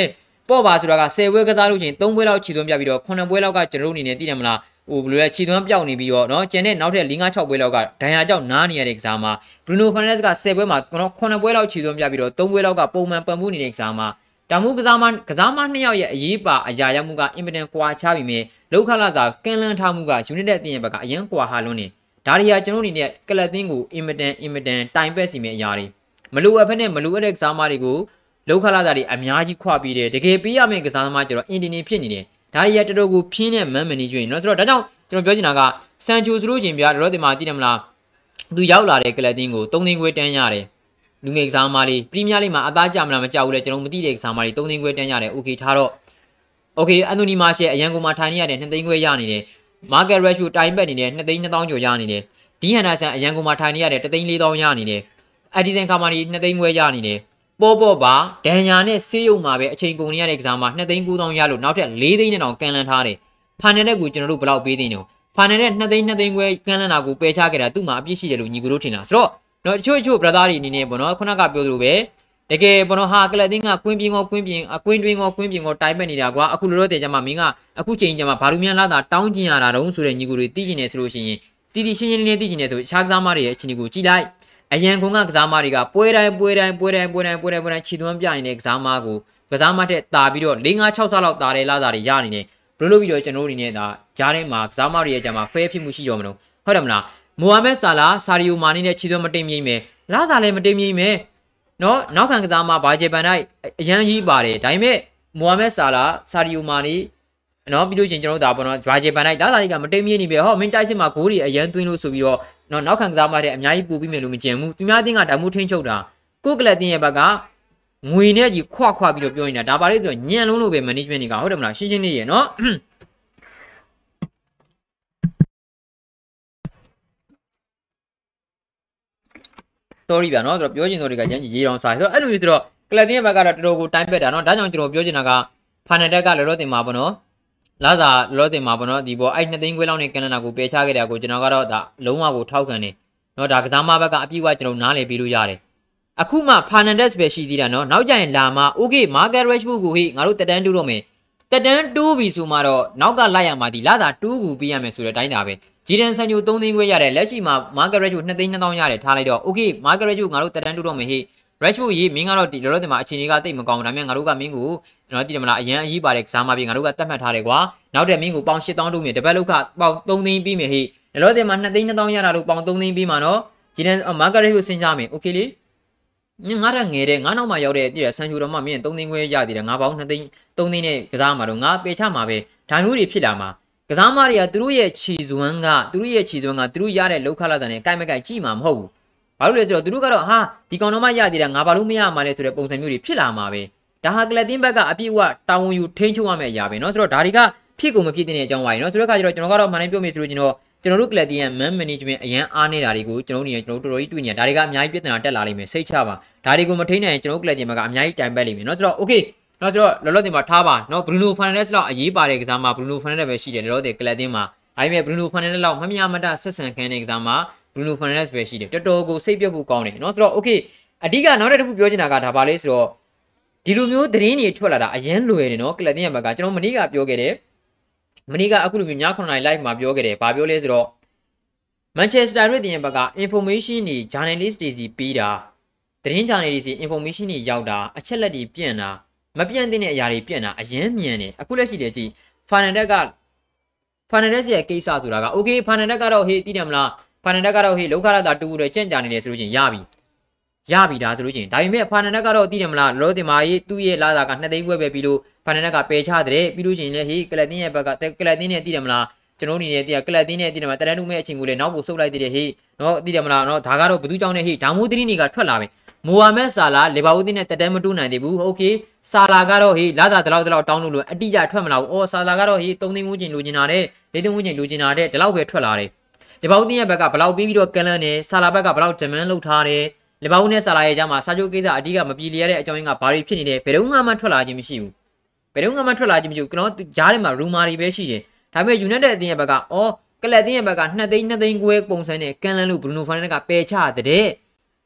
ပေါ့ပါဆိုတာက10ပွဲကစားလို့ချင်း3ပွဲလောက်ခြေသွင်းပြပြီးတော့9ပွဲလောက်ကကျွန်တော်တို့အနေနဲ့တည်တယ်မလားဟိုဘယ်လိုလဲခြေသွမ်းပြောက်နေပြီးတော့เนาะကျန်တဲ့နောက်ထပ်5 6ပွဲလောက်ကဒဏ်ရာကြောင့်နားနေရတဲ့ကစားမှာဘရူနိုဖန်နက်စ်က10ပွဲမှာကျွန်တော်9ပွဲလောက်ခြေသွမ်းပြပြီးတော့3ပွဲလောက်ကပုံမှန်ပံ့ပိုးနေတဲ့ကစားမှာတောင်မှုကစားမကစားမနှစ်ယောက်ရဲ့အရေးပါအရာရောက်မှုကအင်မတန်ကွာခြားပြီးမြဲလောက်ခလာသာကန့်လန်းထားမှုကယူနစ်တဲ့အသင်းရဲ့ဘက်ကအရန်ကွာဟာလွန်းနေဒါရီယာကျွန်တော်အနေနဲ့ကလပ်သင်းကိုအင်မတန်အင်မတန်တိုင်ပက်စီမဲ့အရာတွေမလိုအပ်ဖက်နဲ့မလိုအပ်တဲ့ကစားမတွေကို လောက်ခလာသာတွေအများကြီးခွပြီးတယ်တကယ်ပေးရမယ့်ကစားသမားကျတော့အင်တီနီဖြစ်နေတယ်ဒါရီယာတော်တော်ကိုဖြင်းတဲ့မန်မန်နေကျွင်းเนาะဆိုတော့ဒါကြောင့်ကျွန်တော်ပြောချင်တာကဆန်ချူဆိုလို့ချင်းဗျာတော်တော်ဒီမှာသိတယ်မလားသူရောက်လာတဲ့ကလပ်သင်းကို3သိန်းခွဲတန်းရတယ်လူငယ်ကစားမလေးပရီးမီးယားလိမှာအသားကြမလားမကြောက်ဘူးလေကျွန်တော်မသိတဲ့ကစားမလေး3သိန်းခွဲတန်းရတယ်โอเคထားတော့โอเคအန်တိုနီမာရှယ်အရန်ကိုမှထိုင်နေရတယ်2သိန်းခွဲရနေတယ်မာကက်ရက်ရှူတိုင်ဘက်နေတယ်2သိန်း2000ကျော်ရနေတယ်ဒီဟန်နာဆန်အရန်ကိုမှထိုင်နေရတယ်3သိန်း4000ရနေတယ်အဒီဆန်ကာမာနီ2သိန်းခွဲရနေတယ် ပေါ်ပေါ်ပါဒန်ညာနဲ့ဆေးရုံမှာပဲအချိန်ကုန်နေရတဲ့ကစားမှာ2သိန်း9000ရလို့နောက်ထပ်4သိန်းနဲ့တောင်ကန်လန်ထားတယ်ဖာနယ်နဲ့ကိုကျွန်တော်တို့ဘယ်လောက်ပေးသိနေလဲဖာနယ်နဲ့2သိန်း2သိန်းခွဲကန်လန်တာကိုပယ်ချခဲ့တာသူ့မှာအပြစ်ရှိတယ်လို့ညီကိုတို့ထင်တာဆိုတော့တော့တချို့တချို့ brother တွေအနေနဲ့ပေါ့နော်ခုနကပြောသလိုပဲတကယ်ဘောနော်ဟာကလပ်တင်းကကွင်းပြင်းကောကွင်းပြင်းအကွင်းတွင်းကောကွင်းပြင်းကောတိုင်းပက်နေတာကွာအခုလောလောဆယ်ကျမှမင်းကအခုချိန်ကျမှဘာလို့များလာတာတောင်းကျင်ရတာတုံးဆိုတဲ့ညီကိုတွေသိကျင်နေဆိုလို့ရှိရင်တီတီရှင်းရှင်းလေးသိကျင်နေဆိုခြားကစားမတွေရဲ့အချင်းကိုကြည့်လိုက် အရန်ခုံကကစားမတွေကပွဲတိုင်းပွဲတိုင်းပွဲတိုင်းပွဲတိုင်းပွဲတိုင်းပွဲတိုင်းခြေသွမ်းပြနေတဲ့ကစားမကိုကစားမတဲ့တာပြီးတော့၄၅6ဆလောက်တာတယ်လာတာတွေရနေတယ်ဘယ်လိုလုပ်ပြီးတော့ကျွန်တော်တို့အနေနဲ့ဒါကြားထဲမှာကစားမတွေရဲ့ကြမှာ fair ဖြစ်မှုရှိရောမလို့ဟုတ်တယ်မလားမိုဟာမက်ဆာလာဆာရီယိုမာနီနဲ့ခြေသွမ်းမတိမ်မြိမ့်မယ်လာစာလည်းမတိမ်မြိမ့်မယ်နော်နောက်ခံကစားမှာဘာဂျေပန်တိုင်းအရန်ကြီးပါတယ်ဒါပေမဲ့မိုဟာမက်ဆာလာဆာရီယိုမာနီနော်ပြီးလို့ရှိရင်ကျွန်တော်တို့ဒါပေါ့နော်ဂျွာဂျေပန်တိုင်းလာစာကြီးကမတိမ်မြိမ့်နေပြီဟောမင်းတိုက်စစ်မှာဂိုးတွေအရန်သွင်းလို့ဆိုပြီးတော့ နော်နောက်ခံကစားမှာတဲ့အများကြီးပူပြီးမယ်လို့မကြံဘူးသူများတင်းကဓာတ်မှုထိန်းချုပ်တာကိုကလပ်တင်းရဲ့ဘက်ကငွေနဲ့ကြီးခွခွပြီးတော့ပြောနေတာဒါပါလေဆိုညံလုံးလို့ပဲ management တွေကဟုတ်တယ်မလားရှင်းရှင်းလေးရေနော် story ဗျာနော်ဆိုတော့ပြောချင် story ကရမ်းကြီးရေတောင်စားဆိုတော့အဲ့လိုမျိုးဆိုတော့ကလပ်တင်းရဲ့ဘက်ကတော့တော်တော်ကိုတိုင်းပက်တာနော်ဒါကြောင့်ကျွန်တော်ပြောချင်တာကဖာနယ်တက်ကလောလောတင်မှာပေါ့နော် လာစာလောတင်မှာပေါ့နော်ဒီပေါ်အဲ့2သိန်းခွဲလောက်နဲ့ကန်လနာကိုပယ်ချခဲ့တဲ့အကိုကျွန်တော်ကတော့ဒါလုံးဝကိုထောက်ခံတယ်နော်ဒါကစားမဘက်ကအပြည့်အဝကျွန်တော်နားလည်ပြီးလို့ရတယ်အခုမှ Fernandez ပဲရှိသေးတာနော်နောက်ကြရင်လာမှာ okay Market Rashford ကိုဟေ့ငါတို့တက်တန်းတူးတော့မယ်တက်တန်းတူးပြီဆိုမှတော့နောက်ကလိုက်ရမှာဒီလာစာတူးကူပေးရမယ်ဆိုတဲ့အတိုင်းဒါပဲဂျီဒန်ဆန်ချို3သိန်းခွဲရတယ်လက်ရှိမှာ Market Rashford 2သိန်း2000ရတယ်ထားလိုက်တော့ okay Market Rashford ငါတို့တက်တန်းတူးတော့မယ်ဟေ့ Rashford ရေးမင်းကတော့ဒီလောလောဆယ်မှာအခြေအနေကတိတ်မကောင်းဘူးဒါပေမဲ့ငါတို့ကမင်းကိုကျွန်တော်ကြည့်တယ်မလားအရန်အရေးပါတဲ့ကစားမပြေငါတို့ကတတ်မှတ်ထားတယ်ကွာနောက်တဲ့မင်းကိုပေါင်8000တိုးမြေတပတ်လောက်ကပေါင်3သိန်းပြီးမြေဟေးလောလောဆယ်မှာ2သိန်း2000ရတာလို့ပေါင်3သိန်းပြီးမှာနော်ဂျီဒန်မာကရက်ရှ်စဉ်းစားမယ်โอเคလေညငါရငယ်တဲ့ငါနောက်မှရောက်တဲ့တည်ရဆန်ချူတော်မှမင်း3သိန်းခွဲရသေးတယ်ငါပေါင်း2သိန်း3သိန်းနဲ့ကစားမှာတော့ငါပေချမှာပဲဒါမျိုးတွေဖြစ်လာမှာကစားမတွေကသူတို့ရဲ့ခြီစွမ်းကသူတို့ရဲ့ခြီစွမ်းကသူတို့ရတဲ့လောက်ခလာတဲ့နဲ့ကိုက်မကိုက်ကြည့်မှာမဟုတ်ဘူး ဘာလို့လဲဆိုတော့သူတို့ကတော့ဟာဒီကောင်တော့မှရသေးတယ်ငါဘာလို့မရမှာလဲဆိုတဲ့ပုံစံမျိုးတွေဖြစ်လာမှာပဲဒါဟာကလပ်တင်းဘက်ကအပြည့်အဝတာဝန်ယူထိန်းချုပ်ရမယ့်အရာပဲเนาะဆိုတော့ဒါတွေကဖြစ်ကုန်မဖြစ်တဲ့အကြောင်းပါရေเนาะဆိုတော့ခါကျတော့ကျွန်တော်ကတော့မှန်တိုင်းပြောမိဆိုလို့ကျွန်တော်ကျွန်တော်တို့ကလပ်တင်းရဲ့ man management အရန်အားနေတာတွေကိုကျွန်တော်တို့နေကျွန်တော်တို့တော်တော်ကြီးတွေ့နေဒါတွေကအများကြီးပြဿနာတက်လာလိမ့်မယ်စိတ်ချပါဒါတွေကိုမထိန်းနိုင်ရင်ကျွန်တော်တို့ကလပ်တင်းဘက်ကအများကြီးတိုင်ပတ်လိမ့်မယ်เนาะဆိုတော့ okay နော်ဆိုတော့လောလောဆယ်မှာထားပါနော်ဘရူနိုဖန်နက်စ်လောက်အရေးပါတဲ့ကစားမှာဘရူနိုဖန်နက်စ်ပဲရှိတယ်လောလောဆယ်ကလပ်တင်းမှာဒါပေမဲ့ဘရူနိုဖန်နက်စ်လောက်မမြမတဆက်ဆံခံတဲ့ကစားမှာ Bruno Fernandes ပဲရှိတယ်တော်တော်ကိုစိတ်ပြုတ်ဖို့ကောင်းတယ်เนาะဆိုတော့ okay အဓိကနောက်တစ်ခုပြောချင်တာကဒါပါလေဆိုတော့ဒီလိုမျိုးသတင်းတွေထွက်လာတာအရင်လွယ်တယ်เนาะကလပ်တင်ရဲ့ဘက်ကကျွန်တော်မနေ့ကပြောခဲ့တယ်မနေ့ကအခုလိုမျိုးည9:00နာရီ live မှာပြောခဲ့တယ်ဘာပြောလဲဆိုတော့ Manchester United ရဲ့ဘက်က information တွေ journalist တွေစီပေးတာသတင်း journal တွေစီ information တွေရောက်တာအချက်လက်တွေပြန့်တာမပြန့်တဲ့အရာတွေပြန့်တာအရင်မြန်တယ်အခုလက်ရှိတည်းကြည့် Fernandes က Fernandes ရဲ့ကိစ္စဆိုတာက okay Fernandes ကတော့ဟေးသိတယ်မလား Fernandes ကတော့ဟေးလောက်ခလာတာတူတယ်ကြင့်ကြနေတယ်ဆိုလို့ချင်းရပြီရပြီဒါဆိုလို့ချင်းဒါပေမဲ့ Fernandes ကတော့သိတယ်မလားလောတင်မာရေးသူ့ရဲ့လာတာက2သိန်းခွဲပဲပြီးလို့ Fernandes ကပယ်ချတဲ့ပြီးလို့ချင်းလေဟေးကလပ်တင်းရဲ့ဘက်ကကလပ်တင်းနဲ့သိတယ်မလားကျွန်တော်အနေနဲ့တည်းကလပ်တင်းနဲ့တည်းမှာတရန်တူမဲ့အချိန်ကိုလည်းနောက်ကိုဆုတ်လိုက်တဲ့ဟေးနော်သိတယ်မလားနော်ဒါကတော့ဘသူကြောင့်လဲဟေးဒါမိုးသီးတွေကထွက်လာပြီမိုဟာမက်ဆာလာလီဗာပူးတင်းနဲ့တက်တဲမတူးနိုင်သေးဘူးโอเคဆာလာကတော့ဟေးလာသာတလောက်တလောက်တောင်းလို့လို့အတိအကျထွက်မလာဘူးအော်ဆာလာကတော့ဟေး3သိန်းဝန်းကျင်လိုချင်တာတဲ့4သိန်းဝန်းကျင်လိုချင်တာတဲ့ဒီလောက်ပဲထွက်လာတယ် လီဗာပူးတင်းရဲ့ဘက်ကဘလောက်ပြီးပြီးတော့ကန်လန်နဲ့ဆာလာဘက်ကဘလောက်ဂျမန်လောက်ထားတယ်လီဗာပူးနဲ့ဆာလာရဲ့ကြားမှာစာချုပ်ကိစ္စအဓိကမပြေလည်ရတဲ့အကြောင်းရင်းကဘာတွေဖြစ်နေတယ်ဘယ်တော့မှထွက်လာခြင်းမရှိဘူးဘယ်တော့မှထွက်လာခြင်းမရှိဘူးကျွန်တော်ကြားထဲမှာရူမာတွေပဲရှိတယ်ဒါပေမဲ့ United အသင်းရဲ့ဘက်ကအော်ကလပ်တင်းရဲ့ဘက်က2သိန်း2သိန်းခွဲပုံစံနဲ့ကန်လန်လို့ဘရူနိုဖာနက်ကပယ်ချတဲ့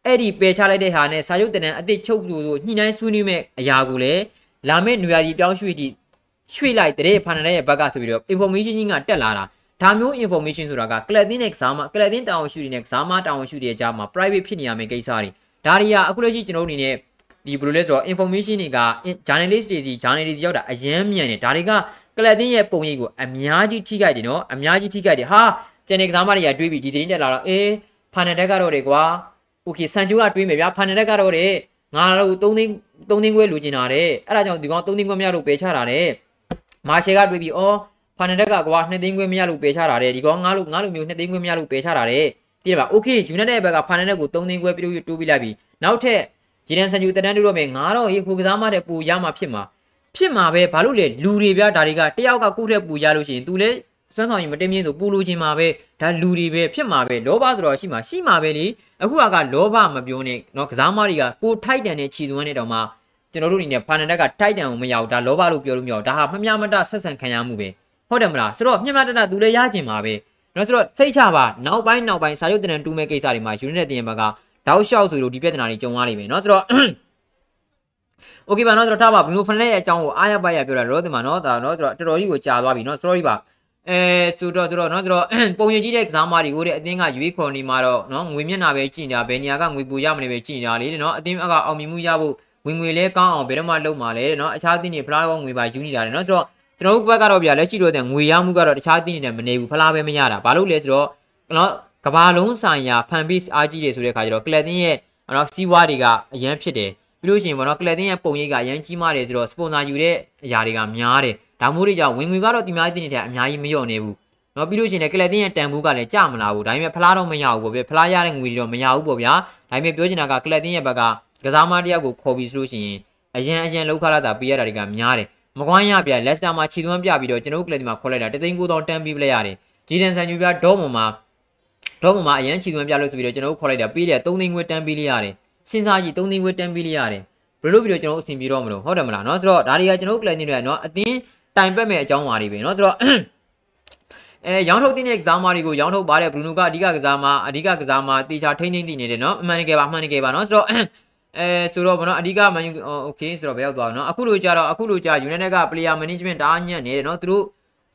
အဲ့ဒီပယ်ချလိုက်တဲ့ဟာနဲ့စာချုပ်တန်အစ်စ်ချုပ်လို့ညှိနှိုင်းဆွေးနွေးမဲ့အရာကိုလည်းလာမယ့်နွေရာသီပြောင်းရွှေ့တီရွှေ့လိုက်တဲ့ဖာနက်ရဲ့ဘက်ကဆိုပြီးတော့ information ကြီးကတက်လာတာ ဒါမျိုး information ဆိုတာကကလပ်တင်းနဲ့ကစားမကလပ်တင်းတာဝန်ရှိတွေနဲ့ကစားမတာဝန်ရှိတွေအကြားမှာ private ဖြစ်နေရမယ့်ကိစ္စတွေဒါတွေကအခုလက်ရှိကျွန်တော်တို့အနေနဲ့ဒီဘယ်လိုလဲဆိုတော့ information တွေက journalist တွေစီ journalist တွေရောက်တာအရန်မြန်တယ်ဒါတွေကကလပ်တင်းရဲ့ပုံရိပ်ကိုအများကြီးထိခိုက်တယ်နော်အများကြီးထိခိုက်တယ်ဟာကျန်တဲ့ကစားမတွေကတွေးပြီးဒီသတင်းတက်လာတော့အေးဖာနက်တက်ကတော့တယ်ကွာโอเคဆန်ချိုးကတွေးမယ်ဗျာဖာနက်တက်ကတော့တယ်ငါတို့3သိန်း3သိန်းခွဲလိုချင်တာတဲ့အဲ့ဒါကြောင့်ဒီကောင်3သိန်းခွဲမရလို့ပယ်ချတာတဲ့မာရှယ်ကတွေးပြီးအော် ဖာနက်တက်ကကွာ2သိန်းခွဲမရလို့ပယ်ချတာတဲ့ဒီကောင်ငါလို့ငါလိုမျိုး2သိန်းခွဲမရလို့ပယ်ချတာတဲ့သိရပါโอเคယူနိုက်တက်ဘက်ကဖာနက်တက်ကို3သိန်းခွဲပြတိုးပြီးလိုက်ပြီနောက်ထပ်ဂျီဒန်ဆန်ချူတန်တန်းတို့တော့မယ်ငါတော့ဟေးဟိုကစားမတဲ့ပူရမှာဖြစ်မှာဖြစ်မှာပဲဘာလို့လဲလူတွေပြဒါတွေကတယောက်ကကိုယ့်ထက်ပူရလို့ရှိရင် तू လည်းစွမ်းဆောင်ရင်မတင်မြင့်သူပူလို့ချင်းမှာပဲဒါလူတွေပဲဖြစ်မှာပဲလောဘဆိုတော့ရှိမှာရှိမှာပဲလေအခုကလောဘမပြောနဲ့เนาะကစားမတွေကကိုထိုက်တန်တဲ့ခြီသွန်းတဲ့တောင်မှကျွန်တော်တို့အနေနဲ့ဖာနန်တက်ကထိုက်တန်အောင်မရဘူးဒါလောဘလို့ပြောလို့မရဘူးဒါဟာမမျှမတဆက်ဆံခံရမှုပဲ ဟုတ်တယ်မလားဆိုတော့မျက်မှန်တတသူလည်းရချင်ပါပဲနော်ဆိုတော့စိတ်ချပါနောက်ပိုင်းနောက်ပိုင်းစာရုပ်တင်တန်တူးမဲ့ကိစ္စတွေမှာယူနစ်တင်ဘက်ကတောက်လျှောက်ဆိုလို့ဒီပြဿနာတွေကြုံရနေပြီနော်ဆိုတော့ Okay ပါနော်ဆိုတော့ထားပါဘလူးဖန်ရဲ့အကြောင်းကိုအားရပါရပြောတာတော့ဒီမှာနော်ဒါနော်ဆိုတော့တော်တော်ကြီးကိုကြာသွားပြီနော် sorry ပါအဲဆိုတော့ဆိုတော့နော်ဆိုတော့ပုံရင်ကြီးတဲ့ကစားမတွေကိုတဲ့အတင်းကရွေးခေါ်နေမှာတော့နော်ငွေမျက်နှာပဲကြည်နေတာဘယ်နေရာကငွေပူရမလဲပဲကြည်နေတာလေတဲ့နော်အတင်းကအောင်မြင်မှုရဖို့ဝင်ငွေလဲကောင်းအောင်ဘယ်တော့မှလုပ်မှာလဲတဲ့နော်အခြားအတင်းတွေဖလားရောငွေပါယူနေတာတဲ့နော်ဆိုတော့ ကျွန်တော်တို့ဘက်ကတော့ဗျာလက်ရှိတော့တဲ့ငွေရမှုကတော့တခြားတင်းနေတယ်မနေဘူးဖလားပဲမရတာဘာလို့လဲဆိုတော့ကျွန်တော်ကဘာလုံးဆိုင်ရာ fan base အားကြီးတယ်ဆိုတဲ့အခါကျတော့ကလပ်တင်းရဲ့နော်စီးပွားတွေကအရန်ဖြစ်တယ်ပြီးလို့ရှိရင်ဗောနော်ကလပ်တင်းရဲ့ပုံရိပ်ကအရန်ကြီးမားတယ်ဆိုတော့စပွန်ဆာယူတဲ့အရာတွေကများတယ်ဒါမျိုးတွေကြောင့်ဝင်ငွေကတော့ဒီများတင်းနေတဲ့အများကြီးမလျော့နေဘူးနော်ပြီးလို့ရှိရင်လည်းကလပ်တင်းရဲ့တန်ဖိုးကလည်းကျမလာဘူးဒါပေမဲ့ဖလားတော့မရဘူးပေါ့ဗျဖလားရတဲ့ငွေတွေတော့မရဘူးပေါ့ဗျာဒါပေမဲ့ပြောချင်တာကကလပ်တင်းရဲ့ဘက်ကကစားမတယောက်ကိုခေါ်ပြီးဆိုလို့ရှိရင်အရန်အရန်လောက်ခလာတာပေးရတာတွေကများတယ် မကွမ်းရပြလက်စတာမှာခြေသွမ်းပြပြီးတော့ကျွန်တော်တို့ကလပ်ဒီမှာခေါ်လိုက်တာတသိန်း9000တန်းပြီးပလိုက်ရတယ်ဂျီဒန်ဆန်ယူပြဒေါမွန်မှာဒေါမွန်မှာအရန်ခြေသွမ်းပြလို့ဆိုပြီးတော့ကျွန်တော်တို့ခေါ်လိုက်တာပေးတယ်3သိန်းခွဲတန်းပြီးလိုက်ရတယ်စဉ်းစားကြည့်3သိန်းခွဲတန်းပြီးလိုက်ရတယ်ဘယ်လိုပြီးတော့ကျွန်တော်အဆင်ပြေတော့မလို့ဟုတ်တယ်မလားเนาะဆိုတော့ဒါတွေကကျွန်တော်တို့ကလပ်နေတယ်เนาะအတင်းတိုင်ပတ်မဲ့အကြောင်းပါတွေပဲเนาะဆိုတော့အဲရောင်းထုတ်တဲ့ exam တွေကိုရောင်းထုတ်ပါတဲ့ဘရူနိုကအဓိကကစားမအဓိကကစားမတေချာထိမ့်ထိမ့်တည်နေတယ်เนาะအမှန်တကယ်ပါအမှန်တကယ်ပါเนาะဆိုတော့ အဲဆိုတော့ဘောနော်အဓိကမန်ယူโอเคဆိုတော့ဘယ်ရောက်သွားเนาะအခုလိုကြတော့အခုလိုကြ United က player management တအားညံ့နေတယ်เนาะသူတို့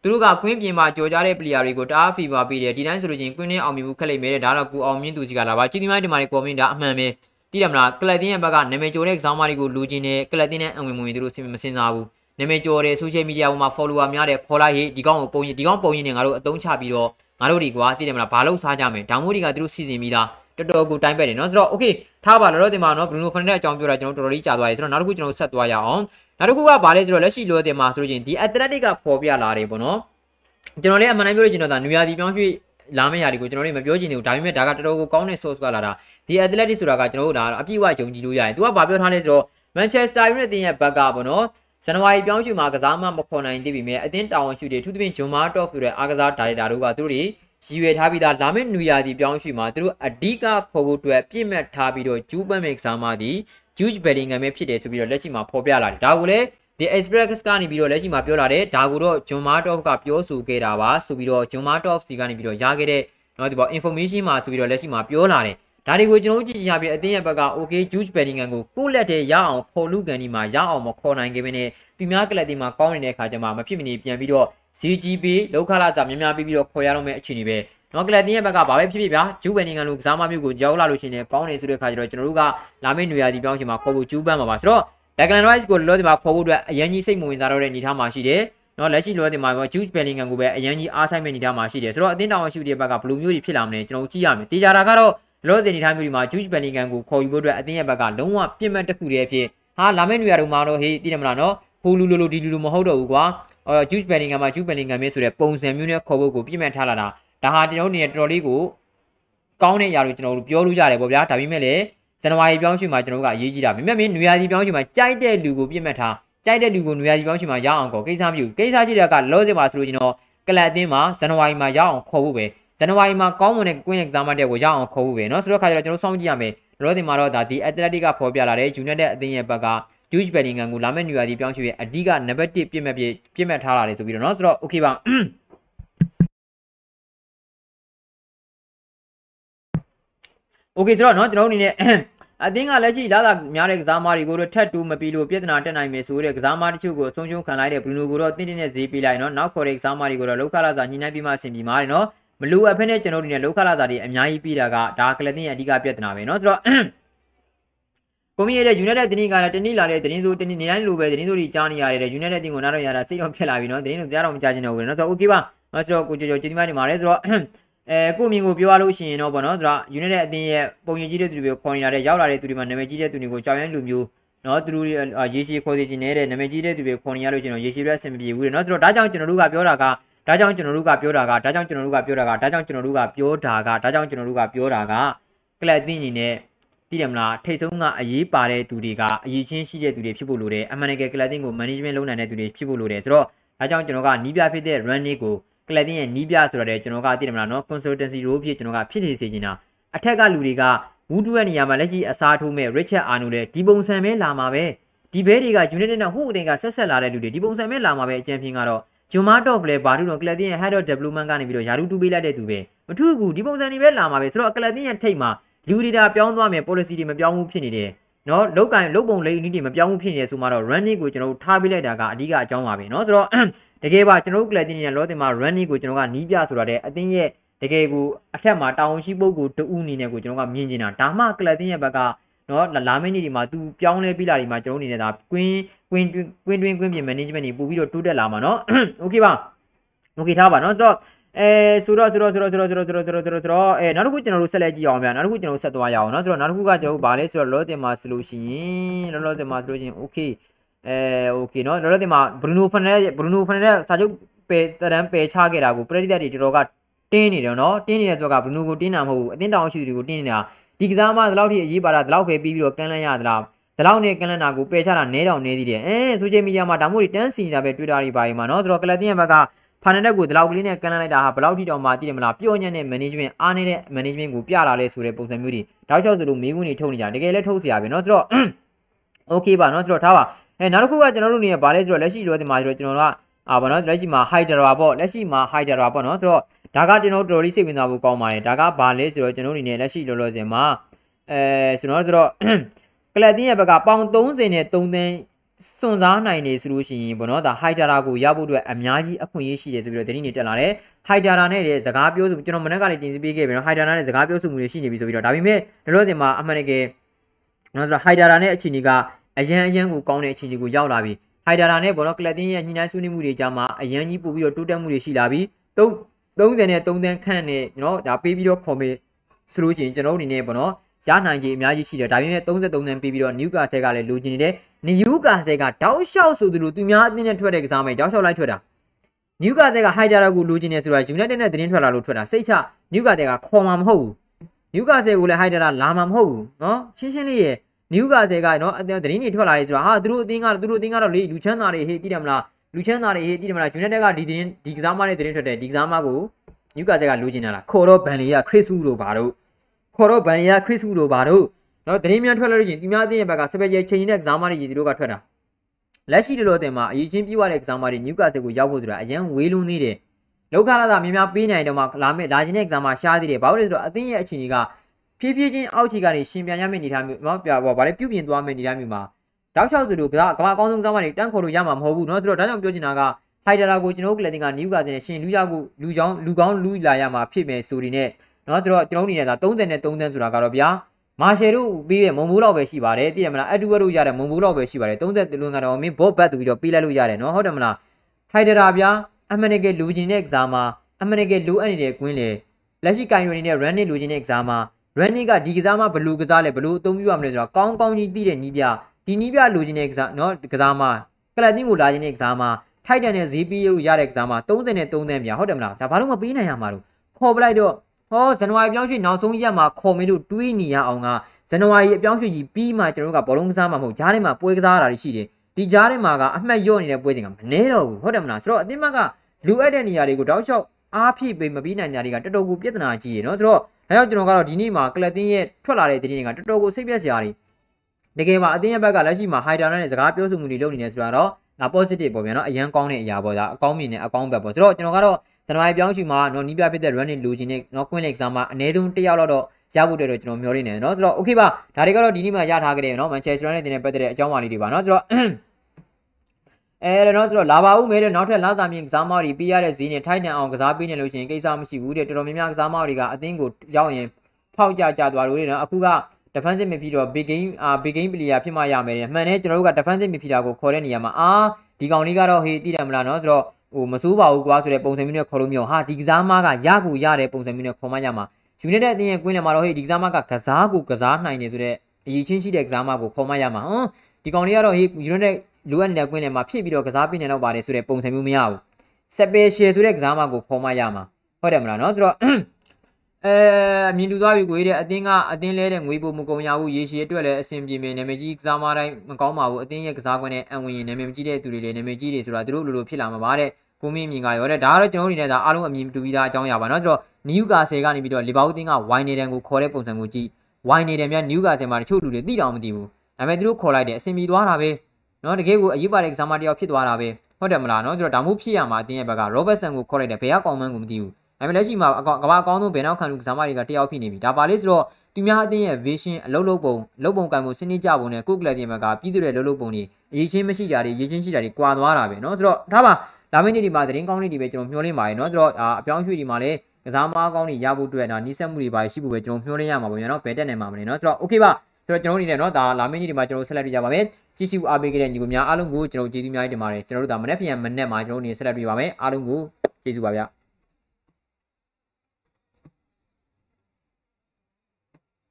သူတို့ကခွင်းပြင်မှာကြော်ကြတဲ့ player တွေကိုတအား fever ပေးတယ်ဒီတိုင်းဆိုလို့ချင်းကွင်းနဲ့အောင်မြင်မှုခက်လိမ့်မယ်တဲ့ဒါတော့ကူအောင်မြင်သူစီကလာပါကြည်ဒီမိုင်းဒီမိုင်း comment ဒါအမှန်ပဲသိတယ်မလားကလပ်တင်းရဲ့ဘက်ကနာမည်ကျော်တဲ့ exam တွေကိုလူချင်းနဲ့ကလပ်တင်းနဲ့အဝင်ဝင်သူတို့မစင်စားဘူးနာမည်ကျော်တဲ့ social media ပေါ်မှာ follower များတဲ့ခေါ်လိုက်ဟေ့ဒီကောင်ကိုပုံရင်ဒီကောင်ပုံရင်နဲ့ငါတို့အတုံးချပြီးတော့ငါတို့ဒီကွာသိတယ်မလားဘာလို့စားကြမယ်ဒေါင်မိုးတွေကသူတို့စီစဉ်ပြီးသား တော်တော်ကိုတိုင်းပက်တယ်နော်ဆိုတော့ okay ထားပါတော့ဒီမှာနော် Bruno Fernandes အကြောင်းပြောတာကျွန်တော်တော်တော်လေးကြာသွားပြီဆိုတော့နောက်တစ်ခုကျွန်တော်ဆက်သွားရအောင်နောက်တစ်ခုကဘာလဲဆိုတော့လက်ရှိလောတင်မှာဆိုလို့ချင်းဒီ Athletic ကပေါ်ပြလာတယ်ပေါ့နော်ကျွန်တော်လည်းအမှန်တမ်းပြောလို့ကျွန်တော်ဒါနူယာဒီပြောင်းရွှေ့လာမယ့်ຢာတွေကိုကျွန်တော်တို့မပြောချင်သေးဘူးဒါပေမဲ့ဒါကတော်တော်ကိုကောင်းတဲ့ source ကလာတာဒီ Athletic ဆိုတာကကျွန်တော်တို့ဒါအပြည့်အဝယုံကြည်လို့ရတယ်သူကဘာပြောထားလဲဆိုတော့ Manchester United တင်ရဲ့ဘက်ကပေါ့နော်ဇန်နဝါရီပြောင်းရွှေ့မှာကစားမမခေါ်နိုင်သေးပေမဲ့အသင်းတာဝန်ရှိတွေသူသဖြင့်ဂျွန်မာတော့ဆိုတဲ့အားကစားဒါရိုက်တာတို့ကသူတို့ ရည်ရွယ်ထားပြီးသားလာမယ့်နွေရာသီပြောင်းရွှေ့မှာသူတို့အဓိကခေါ်ဖို့အတွက်ပြည့်မှတ်ထားပြီးတော့ဂျူးပမ်မစ်ကစားမသည်ဂျူးဘယ်လင်ဂမ်ပဲဖြစ်တယ်ဆိုပြီးတော့လက်ရှိမှာဖော်ပြလာတယ်ဒါကိုလည်း The Express ကနေပြီးတော့လက်ရှိမှာပြောလာတယ်ဒါကိုတော့ဂျွန်မာတော့ကပြောဆိုခဲ့တာပါဆိုပြီးတော့ဂျွန်မာတော့စီကနေပြီးတော့ရခဲ့တဲ့နော်ဒီပေါ် information မှာဆိုပြီးတော့လက်ရှိမှာပြောလာတယ်ဒါတွေကိုကျွန်တော်ကြည့်ကြရပြီးအသင်းရဲ့ဘက်က OK Juice Bellingham ကိုကိုလက်တဲ့ရအောင်ခေါ်လူကန်ဒီမှာရအောင်မခေါ်နိုင်ခဲ့ဘဲနဲ့သူများကလပ်ဒီမှာကောင်းနေတဲ့အခါကျမှမဖြစ်မနေပြန်ပြီးတော့ CGP လောက်ခလာကြများများပြီးပြီးတော့ခေါ်ရတော့မယ့်အခြေအနေပဲနော်ကလပ်တင်းရဲ့ဘက်ကဘာပဲဖြစ်ဖြစ်ဗျာဂျူဘယ်နီငံလိုကစားမမျိုးကိုရောက်လာလို့ရှိရင်ကောင်းနေဆိုတဲ့အခါကျတော့ကျွန်တော်တို့ကလာမယ့်နေရာဒီပြောင်းချိန်မှာခေါ်ဖို့ကျူးပန်းမှာပါဆိုတော့ Declan Rice ကိုလောဒီမှာခေါ်ဖို့အတွက်အရင်ကြီးစိတ်မဝင်စားတော့တဲ့အနေအထားမှာရှိတယ်နော်လက်ရှိလောဒီမှာရော Jude Bellingham ကိုပဲအရင်ကြီးအားဆိုင်မဲ့အနေအထားမှာရှိတယ်ဆိုတော့အသင်းတောင်ရှိတဲ့ဘက်ကဘယ်လိုမျိုးတွေဖြစ်လာမလဲကျွန်တော်ကြည့်ရမယ်တေချာတာကတော့လောဒီအနေအထားမျိုးဒီမှာ Jude Bellingham ကိုခေါ်ယူဖို့အတွက်အသင်းရဲ့ဘက်ကလုံးဝပြစ်မှတ်တစ်ခုတည်းအဖြစ်ဟာလာမယ့်နေရာတို့မှာတော့ဟေးတည်တယ်မလားနော်ဟိုလူလူလူဒီလူလူမဟုတ်တော့ဘူးကွာ အော် Jude Bellingham မှာ Jude Bellingham မျိုးဆိုတဲ့ပုံစံမျိုးနဲ့ခေါ်ဖို့ကိုပြစ်မှတ်ထားလာတာဒါဟာကျွန်တော်တို့နေတော်တော်လေးကိုကောင်းတဲ့အရာလို့ကျွန်တော်တို့ပြောလို့ရတယ်ပေါ့ဗျာဒါပေမဲ့လည်းဇန်နဝါရီပြောင်းရွှေ့မှာကျွန်တော်တို့ကအရေးကြီးတာမြတ်မင်းနွေရာသီပြောင်းရွှေ့မှာကြိုက်တဲ့လူကိုပြစ်မှတ်ထားကြိုက်တဲ့လူကိုနွေရာသီပြောင်းရွှေ့မှာရအောင်ကောကိစ္စမရှိဘူးကိစ္စရှိတဲ့ကလောစင်မှာဆိုလို့ကျွန်တော်ကလပ်အသင်းမှာဇန်နဝါရီမှာရအောင်ခေါ်ဖို့ပဲဇန်နဝါရီမှာကောင်းမွန်တဲ့ Queen Exam တဲ့ကိုရအောင်ခေါ်ဖို့ပဲเนาะဆိုတော့ခါကျတော့ကျွန်တော်စောင့်ကြည့်ရမယ်လောစင်မှာတော့ဒါဒီ Athletic ကဖော်ပြလာတဲ့ United အသင်းရဲ့ဘက်က Jude Bellingham ကိုလာမယ့်နွေရာသီပြောင်းရွှေ့ရဲ့အဓိကနံပါတ်1ပြစ်မှတ်ပြစ်မှတ်ထားလာတယ်ဆိုပြီးတော့เนาะဆိုတော့ okay ပါโอเคဆိုတော့เนาะကျွန်တော်တို့အနေနဲ့အသင်းကလက်ရှိလာလာများတဲ့ကစားမတွေကိုတော့ထတ်တူမပြီးလို့ပြဿနာတက်နိုင်မယ်ဆိုတဲ့ကစားမတချို့ကိုအဆုံးရှုံးခံလိုက်တဲ့ဘရူနိုကိုတော့တင်းတင်းနဲ့ဈေးပေးလိုက်เนาะနောက်ခေါ်တဲ့ကစားမတွေကိုတော့လောက်ခလာစာညှိနှိုင်းပြီးမှအဆင်ပြေပါတယ်เนาะမလိုအပ်ဖက်နဲ့ကျွန်တော်တို့နေလောက်ခလာစာတွေအများကြီးပြီးတာကဒါကလတင်ရဲ့အဓိကပြဿနာပဲเนาะဆိုတော့ ကိုမင်းရဲ့ United တင်းကလည်းတနည်းလာတဲ့တင်းဆိုတင်းနေတိုင်းလိုပဲတင်းဆိုတွေကြားနေရတယ် United တင်းကိုနားတော့ရတာစိတ်တော့ဖြစ်လာပြီနော်တင်းတို့ကြားတော့မကြားချင်တော့ဘူးနော်ဆိုတော့ okay ပါဆိုတော့ကိုကျော်ကျော်ကျေးဇူးတင်ပါတယ်ဆိုတော့အဲကိုမြင်ကိုပြောရလို့ရှိရင်တော့ဗောနော်ဆိုတော့ United အတင်းရဲ့ပုံရိပ်ကြီးတဲ့သူတွေကိုခေါ်နေလာတဲ့ရောက်လာတဲ့သူတွေမှာနာမည်ကြီးတဲ့သူတွေကိုကြောင်ရဲလူမျိုးနော်သူတို့ရေရှည်ခေါ်စီခြင်းနေတဲ့နာမည်ကြီးတဲ့သူတွေခေါ်နေရလို့ကျွန်တော်ရေရှည်ရက်အဆင်မပြေဘူးတဲ့နော်ဆိုတော့ဒါကြောင့်ကျွန်တော်တို့ကပြောတာကဒါကြောင့်ကျွန်တော်တို့ကပြောတာကဒါကြောင့်ကျွန်တော်တို့ကပြောတာကဒါကြောင့်ကျွန်တော်တို့ကပြောတာကဒါကြောင့်ကျွန်တော်တို့ကပြောတာကကလပ်အသင်းအနေနဲ့ သိတယ်မလားထိတ်ဆုံးကအရေးပါတဲ့သူတွေကအရေးချင်းရှိတဲ့သူတွေဖြစ်ဖို့လိုတယ်အမှန်တကယ်ကလပ်အသင်းကို management လုပ်နိုင်တဲ့သူတွေဖြစ်ဖို့လိုတယ်ဆိုတော့ဒါကြောင့်ကျွန်တော်ကနီးပြဖြစ်တဲ့ run လေးကိုကလပ်တင်ရဲ့နီးပြဆိုတော့တဲ့ကျွန်တော်ကသိတယ်မလားနော် consultancy role ဖြစ်ကျွန်တော်ကဖြစ်နေစေချင်တာအထက်ကလူတွေကဝူဒူရဲ့နေရာမှာလက်ရှိအစားထိုးမဲ့ Richard Arno လည်းဒီပုံစံပဲလာမှာပဲဒီဘဲတွေက United နဲ့ဟိုအတင်ကဆက်ဆက်လာတဲ့လူတွေဒီပုံစံပဲလာမှာပဲအကြံဖြင်းကတော့ဂျွန်မာတော့လည်းဘာလို့တော့ကလပ်တင်ရဲ့ head of development ကနေပြီးတော့ယာရုတူပေးလိုက်တဲ့သူပဲမထူးဘူးဒီပုံစံတွေပဲလာမှာပဲဆိုတော့ကလပ်တင်ရဲ့ထိတ်မှာ လူတွေဒါပြောင်းသွားမယ် policy တွေမပြောင်းဘူးဖြစ်နေတယ်နော်လောက်ကင်လုတ်ပုံလိမ့်နည်းတွေမပြောင်းဘူးဖြစ်နေတယ်ဆိုမှတော့ running ကိုကျွန်တော်တို့ထားပေးလိုက်တာကအဓိကအကြောင်းပါပဲနော်ဆိုတော့တကယ်ပါကျွန်တော်တို့ collecting နဲ့လောတင်မှာ running ကိုကျွန်တော်ကနီးပြဆိုတာတဲ့အသင်းရဲ့တကယ်ကိုအထက်မှာတာဝန်ရှိပုဂ္ဂိုလ်တူအနေနဲ့ကိုကျွန်တော်ကမြင်နေတာဒါမှ collecting ရဲ့ဘက်ကနော်လာမယ့်နေ့ဒီမှာသူပြောင်းလဲပြီးလာဒီမှာကျွန်တော်အနေနဲ့ဒါကွင်းကွင်းတွင်းကွင်းတွင်းကွင်းပြင် management တွေပို့ပြီးတော့တိုးတက်လာမှာနော် okay ပါ okay ထားပါနော်ဆိုတော့ အဲဆိုတော့ဆိုတော့ဆိုတော့ဆိုတော့ဆိုတော့ဆိုတော့ဆိုတော့ဆိုတော့ဆိုတော့အဲနောက်တစ်ခုကျွန်တော်တို့ဆက်လက်ကြည့်အောင်ဗျာနောက်တစ်ခုကျွန်တော်တို့ဆက်သွားရအောင်เนาะဆိုတော့နောက်တစ်ခုကကျွန်တော်တို့ဗာလဲဆိုတော့လောတင်မှာဆိုလို့ရှိရင်လောလောတင်မှာဆိုလို့ရှိရင် okay အဲโอเคเนาะလောလောတင်မှာဘရူနိုဖန်နယ်ဘရူနိုဖန်နယ်စာချုပ်ပယ်တရန်ပယ်ချခဲ့တာကိုပရိသတ်တွေတော်တော်ကတင်းနေတယ်เนาะတင်းနေတဲ့ဆိုတော့ဘရူနိုကိုတင်းတာမဟုတ်ဘူးအတင်းတောင်ရှိသူတွေကိုတင်းနေတာဒီကစားမဒီလောက်ထိအရေးပါတာဒီလောက်ပဲပြီးပြီးတော့ကန်းလန်းရသလားဒီလောက်နဲ့ကန်းလန်းတာကိုပယ်ချတာနဲတောင်နဲသေးတယ်အဲဆိုရှယ်မီဒီယာမှာဒါမှမဟုတ်တန်းစီနေတာပဲတွေ့တာတွေပါရင်မှာเนาะဆိုတော့ကလပ်တင်းရဲ့ဘက်က ဖာနက်ကိုဒီလောက်ကလေးနဲ့ကန်လန်းလိုက်တာဟာဘယ်လောက်ထိတောင်မှသိတယ်မလားပျော့ညံ့တဲ့ management အားနေတဲ့ management ကိုပြလာလဲဆိုတဲ့ပုံစံမျိုးတွေတောက်လျှောက်ဆိုလို့မေးခွန်းတွေထုတ်နေကြတကယ်လည်းထုတ်เสียပဲเนาะဆိုတော့ okay ပါเนาะဆိုတော့ထားပါအဲနောက်တစ်ခုကကျွန်တော်တို့နေရဗာလဲဆိုတော့လက်ရှိလိုဒီမှာဆိုတော့ကျွန်တော်တို့ကအာဘာเนาะလက်ရှိမှာ Hydra ပေါ့လက်ရှိမှာ Hydra ပေါ့เนาะဆိုတော့ဒါကကျွန်တော်တို့တော်တော်လေးစိတ်ဝင်စားဖို့ကောင်းပါတယ်ဒါကဘာလဲဆိုတော့ကျွန်တော်တို့နေလက်ရှိလောလောဆယ်မှာအဲကျွန်တော်တို့တော့ကလပ်တင်းရဲ့ဘက်ကပေါင်30နဲ့3သန်း စွန့်စားနိုင်နေဆိုလို့ရှိရင်ပေါ့နော်ဒါဟိုက်ဒါရာကိုရဖို့အတွက်အများကြီးအခွင့်အရေးရှိတယ်ဆိုပြီးတော့တင်းနေတက်လာတယ်ဟိုက်ဒါရာနဲ့လည်းစကားပြောဆိုကျွန်တော်မနေ့ကလည်းတင်ပြပေးခဲ့ပြီနော်ဟိုက်ဒါရာနဲ့စကားပြောဆိုမှုတွေရှိနေပြီဆိုပြီးတော့ဒါပေမဲ့လောလောဆယ်မှာအမှန်တကယ်နော်ဆိုတော့ဟိုက်ဒါရာနဲ့အခြေအနေကအရန်အရန်ကိုကောင်းတဲ့အခြေအနေကိုရောက်လာပြီဟိုက်ဒါရာနဲ့ပေါ့နော်ကလပ်တင်းရဲ့ညှိနှိုင်းဆွေးနွေးမှုတွေကြားမှာအရန်ကြီးပို့ပြီးတော့တိုးတက်မှုတွေရှိလာပြီ30နဲ့3တန်းခန့်နဲ့နော်ဒါပေးပြီးတော့ခေါ်မေဆိုလို့ရှိရင်ကျွန်တော်တို့အနေနဲ့ပေါ့နော်ရနိုင်ကြီးအများကြီးရှိတယ်ဒါပေမဲ့33တန်းပေးပြီးတော့နျူကာဆယ်ကလည်းလိုချင်နေတဲ့ နယူကာဆယ်ကတောက်လျှောက်ဆိုသူလိုသူများအသင်းနဲ့ထွက်တဲ့ကစားမယ်တောက်လျှောက်လိုက်ထွက်တာနျူကာဆယ်ကဟိုက်ဒါရာကိုလိုချင်နေဆိုတာယူနိုက်တက်နဲ့တင်းထွက်လာလို့ထွက်တာစိတ်ချနျူကာဆယ်ကခေါ်မှာမဟုတ်ဘူးနျူကာဆယ်ကိုလည်းဟိုက်ဒါရာလာမှာမဟုတ်ဘူးနော်ရှင်းရှင်းလေးရဲ့နျူကာဆယ်ကနော်အတင်းတင်းတွေထွက်လာတယ်ဆိုတာဟာသူတို့အသင်းကတော့သူတို့အသင်းကတော့လေလူချမ်းသာတွေဟေးကြည့်တယ်မလားလူချမ်းသာတွေဟေးကြည့်တယ်မလားယူနိုက်တက်ကဒီတင်းဒီကစားမနဲ့တင်းထွက်တယ်ဒီကစားမကိုနျူကာဆယ်ကလိုချင်တာလားခေါ်တော့ဘန်လီယာခရစ်စုတို့ဘာတို့ခေါ်တော့ဘန်လီယာခရစ်စုတို့ဘာတို့ နော်တရင်မြန်ထွက်လာလို့ရှိရင်ဒီများအသင်းရဲ့ဘက်ကစပယ်ကျချိန်နေတဲ့ကစားမတွေကြီးတို့ကထွက်တာလက်ရှိလောလောတင်မှာအရေးချင်းပြေးသွားတဲ့ကစားမတွေနျူကာဆယ်ကိုရောက်ဖို့ဆိုတာအရန်ဝေးလုံးသေးတယ် လောက်ခလာတာများများပေးနိုင်တော့မှလာမယ့်လာခြင်းတဲ့ exam မှာရှားသေးတယ်ဘာလို့လဲဆိုတော့အသင်းရဲ့အခြေအနေကဖြည်းဖြည်းချင်းအောက်ခြေကနေရှင်ပြန်ရမယ့်အနေအထားမျိုးနော်ပြပေါ့ဗာလေပြုပြင်သွားမယ့်အနေအထားမျိုးမှာတောက်လျှောက်သူတို့ကကမ္ဘာအကောင်းဆုံးကစားမတွေတန်းခေါ်လို့ရမှာမဟုတ်ဘူးเนาะဆိုတော့ဒါကြောင့်ပြောချင်တာကဟိုက်ဒရာကိုကျွန်တော်တို့ကလတင်ကနယူကာတင်နဲ့ရှင်လူရကိုလူချောင်းလူကောင်းလူလာရမှာဖြစ်မယ်ဆိုဒီနဲ့เนาะဆိုတော့ကျွန်တော်တို့အနေနဲ့ဒါ33တန်းဆိုတာကတော့ဗျာ မာရှယ်တို့ပြီးရမုံဘူးလောက်ပဲရှိပါတယ်သိတယ်မလားအတူဝက်တို့ရတယ်မုံဘူးလောက်ပဲရှိပါတယ်30တလွန်ကတော့မင်းဘော့ဘတ်တူပြီးတော့ပေးလိုက်လို့ရတယ်နော်ဟုတ်တယ်မလားထိုက်ဒရာဗျာအမှန်တကယ်လူချင်းတဲ့ကစားမှာအမှန်တကယ်လိုအပ်နေတဲ့ကွင်းလေလက်ရှိကင်ရိုနေတဲ့ running လူချင်းတဲ့ကစားမှာ running ကဒီကစားမှာဘလူကစားလဲဘလူအသုံးပြုရမလဲဆိုတော့ကောင်းကောင်းကြီးသိတဲ့နီးပြဒီနီးပြလူချင်းတဲ့ကစားနော်ကစားမှာကလပ်တင်းကိုလာချင်းတဲ့ကစားမှာထိုက်တန်တဲ့ဈေးပေးလို့ရတဲ့ကစားမှာ30နဲ့3သန်းပြဟုတ်တယ်မလားဒါဘာလို့မပေးနိုင်ရမှာလို့ခေါ်ပလိုက်တော့ ဟောဇန်နဝါရီပြောင်းရွှေ့နောက်ဆုံးရက်မှာခေါ်မင်းတို့တွေးနေရအောင်ကဇန်နဝါရီအပြောင်းရွှေ့ကြီးပြီးမှကျွန်တော်တို့ကဘောလုံးကစားမှာမဟုတ်ဂျားထဲမှာပွဲကစားရတာတွေရှိတယ်ဒီဂျားထဲမှာကအမှတ်ရော့နေတဲ့ပွဲတွေကမနေတော့ဘူးဟုတ်တယ်မလားဆိုတော့အသင်းမကလူအပ်တဲ့နေရာတွေကိုတောက်လျှောက်အားဖြည့်ပေးမပြီးနိုင်ကြတွေကတော်တော်ကိုပြဿနာကြီးရယ်နော်ဆိုတော့ဒါကြောင့်ကျွန်တော်ကတော့ဒီနေ့မှာကလပ်တင်းရဲ့ထွက်လာတဲ့သတင်းတွေကတော်တော်ကိုစိတ်ပြက်စရာတွေတကယ်ပါအသင်းရဲ့ဘက်ကလက်ရှိမှာ Haider နဲ့စကားပြောဆိုမှုတွေလုပ်နေနေဆိုတာတော့ဒါ positive ပေါ့ဗျာနော်အရန်ကောင်းတဲ့အရာပေါ့ဒါအကောင်းမြင်တဲ့အကောင်းဘက်ပေါ့ဆိုတော့ကျွန်တော်ကတော့ ဇန်နဝါရီပြောင်းချီမှာနော်နီးပြဖြစ်တဲ့ running လူချင်းနဲ့နော် queen exam မှာအနည်းဆုံးတစ်ယောက်တော့ရဖို့အတွက်တော့ကျွန်တော်မျှော်လင့်နေတယ်နော်ဆိုတော့ okay ပါဒါတွေကတော့ဒီနေ့မှာရထားကြတယ်နော် Manchester United နဲ့ပတ်သက်တဲ့အကြောင်းအရာလေးတွေပါနော်ဆိုတော့အဲတော့ဆိုတော့လာပါဦးမဲတဲ့နောက်ထပ်လာစာမြင့်ကစားမတွေပေးရတဲ့ဈေးနဲ့ထိုက်တန်အောင်ကစားပေးနေလို့ရှိရင်ကိစ္စမရှိဘူးတဲ့တော်တော်များများကစားမတွေကအသင်းကိုရောက်ရင်ဖောက်ကြကြသွားလို့လေနော်အခုက defensive midfielder big game အာ big game player ဖြစ်မှရမယ်တဲ့မှန်တယ်ကျွန်တော်တို့က defensive midfielder ကိုခေါ်တဲ့နေရာမှာအာဒီကောင်လေးကတော့ဟေးတည်တယ်မလားနော်ဆိုတော့ ဟိုမစိုးပါဘူးကွာဆိုတဲ့ပုံစံမျိုးနဲ့ခေါ်လို့မျိုးဟာဒီကစားမကရကူရတဲ့ပုံစံမျိုးနဲ့ခေါ်မှရမှာ United အသင်းရဲ့ကွင်းထဲမှာတော့ဟေးဒီကစားမကကစားကိုကစားနိုင်တယ်ဆိုတဲ့အရေးချင်းရှိတဲ့ကစားမကိုခေါ်မှရမှာဟွန်းဒီကောင်လေးကတော့ဟေး United လိုအပ်နေတဲ့ကွင်းထဲမှာဖြစ်ပြီးတော့ကစားပြနေတော့ပါတယ်ဆိုတဲ့ပုံစံမျိုးမရဘူး special ဆိုတဲ့ကစားမကိုခေါ်မှရမှာဟုတ်တယ်မလားနော်ဆိုတော့ အဲမြင်တူသွားပြီကိုရေးတဲ့အတင်းကအတင်းလဲတဲ့ငွေပုံမကုန်ရဘူးရေရှည်အတွက်လည်းအဆင်ပြေမယ်နာမည်ကြီးကစားမတိုင်းမကောင်းပါဘူးအတင်းရဲ့ကစားကွင်းနဲ့အံဝင်ရင်နာမည်ကြီးတဲ့သူတွေလည်းနာမည်ကြီးတွေဆိုတာသူတို့လိုလိုဖြစ်လာမှာပါတဲ့ကိုမင်းမြင်ကရောတဲ့ဒါကတော့ကျွန်တော်အနေနဲ့ဒါအားလုံးအမြင်တူပြီးသားအကြောင်းအရာပါနော်ဆိုတော့နယူကာဆယ်ကနေပြီးတော့လီဗာပူးတင်းကဝိုင်းနေတဲ့ကိုခေါ်တဲ့ပုံစံကိုကြည့်ဝိုင်းနေတဲ့မြတ်နယူကာဆယ်မှာတချို့လူတွေသိတောင်မသိဘူးဒါပေမဲ့သူတို့ခေါ်လိုက်တယ်အဆင်ပြေသွားတာပဲနော်တကယ်ကိုအရေးပါတဲ့ကစားမတယောက်ဖြစ်သွားတာပဲဟုတ်တယ်မလားနော်ဆိုတော့ဒါမှမဟုတ်ဖြစ်ရမှာအတင်းရဲ့ဘက်ကရောဘတ်ဆန်ကိုခေါ်လိုက်တယ်ဘယ်ကကောင်မှန်းကိုမသိဘူး ဒါပေမဲ့လက်ရှိမှာအကောင်ကဘာအကောင်းဆုံးဘယ်နောက်ခံလူကစားမတွေကတယောက်ဖြစ်နေပြီဒါပါလေဆိုတော့သူများအတင်းရဲ့ vision အလုပ်လုပ်ပုံလုပ်ပုံကံမှုစနစ်ကြပုံနဲ့ကိုကလပ်တင်ဘက်ကပြည်သူတွေလုပ်လုပ်ပုံတွေအရေးချင်းမရှိတာတွေရေးချင်းရှိတာတွေကွာသွားတာပဲเนาะဆိုတော့ဒါပါလာမယ့်နေ့ဒီမှာသတင်းကောင်းလေးတွေပဲကျွန်တော်မျှော်လင့်ပါတယ်เนาะဆိုတော့အပြောင်းရွှေ့ဒီမှာလည်းကစားမကောင်းတွေရဖို့အတွက်ဒါနီးစပ်မှုတွေပါရှိဖို့ပဲကျွန်တော်မျှော်လင့်ရမှာပေါ့ဗျာเนาะဘယ်တက်နေမှာမလဲเนาะဆိုတော့ okay ပါဆိုတော့ကျွန်တော်တို့အနေနဲ့เนาะဒါလာမယ့်နေ့ဒီမှာကျွန်တော်ဆက်လက်ပြကြပါမယ်ကြည့်ရှုအားပေးခဲ့တဲ့ညီကိုများအားလုံးကိုကျွန်တော်ကျေးဇူးများတင်ပါတယ်ကျွန်တော်တို့ဒါမနေ့ပြန်မနေ့မှာကျွန်တော်တို့နေဆက်လက်ပြပါမယ်အားလုံးကိုကျေးဇူးပါဗျာ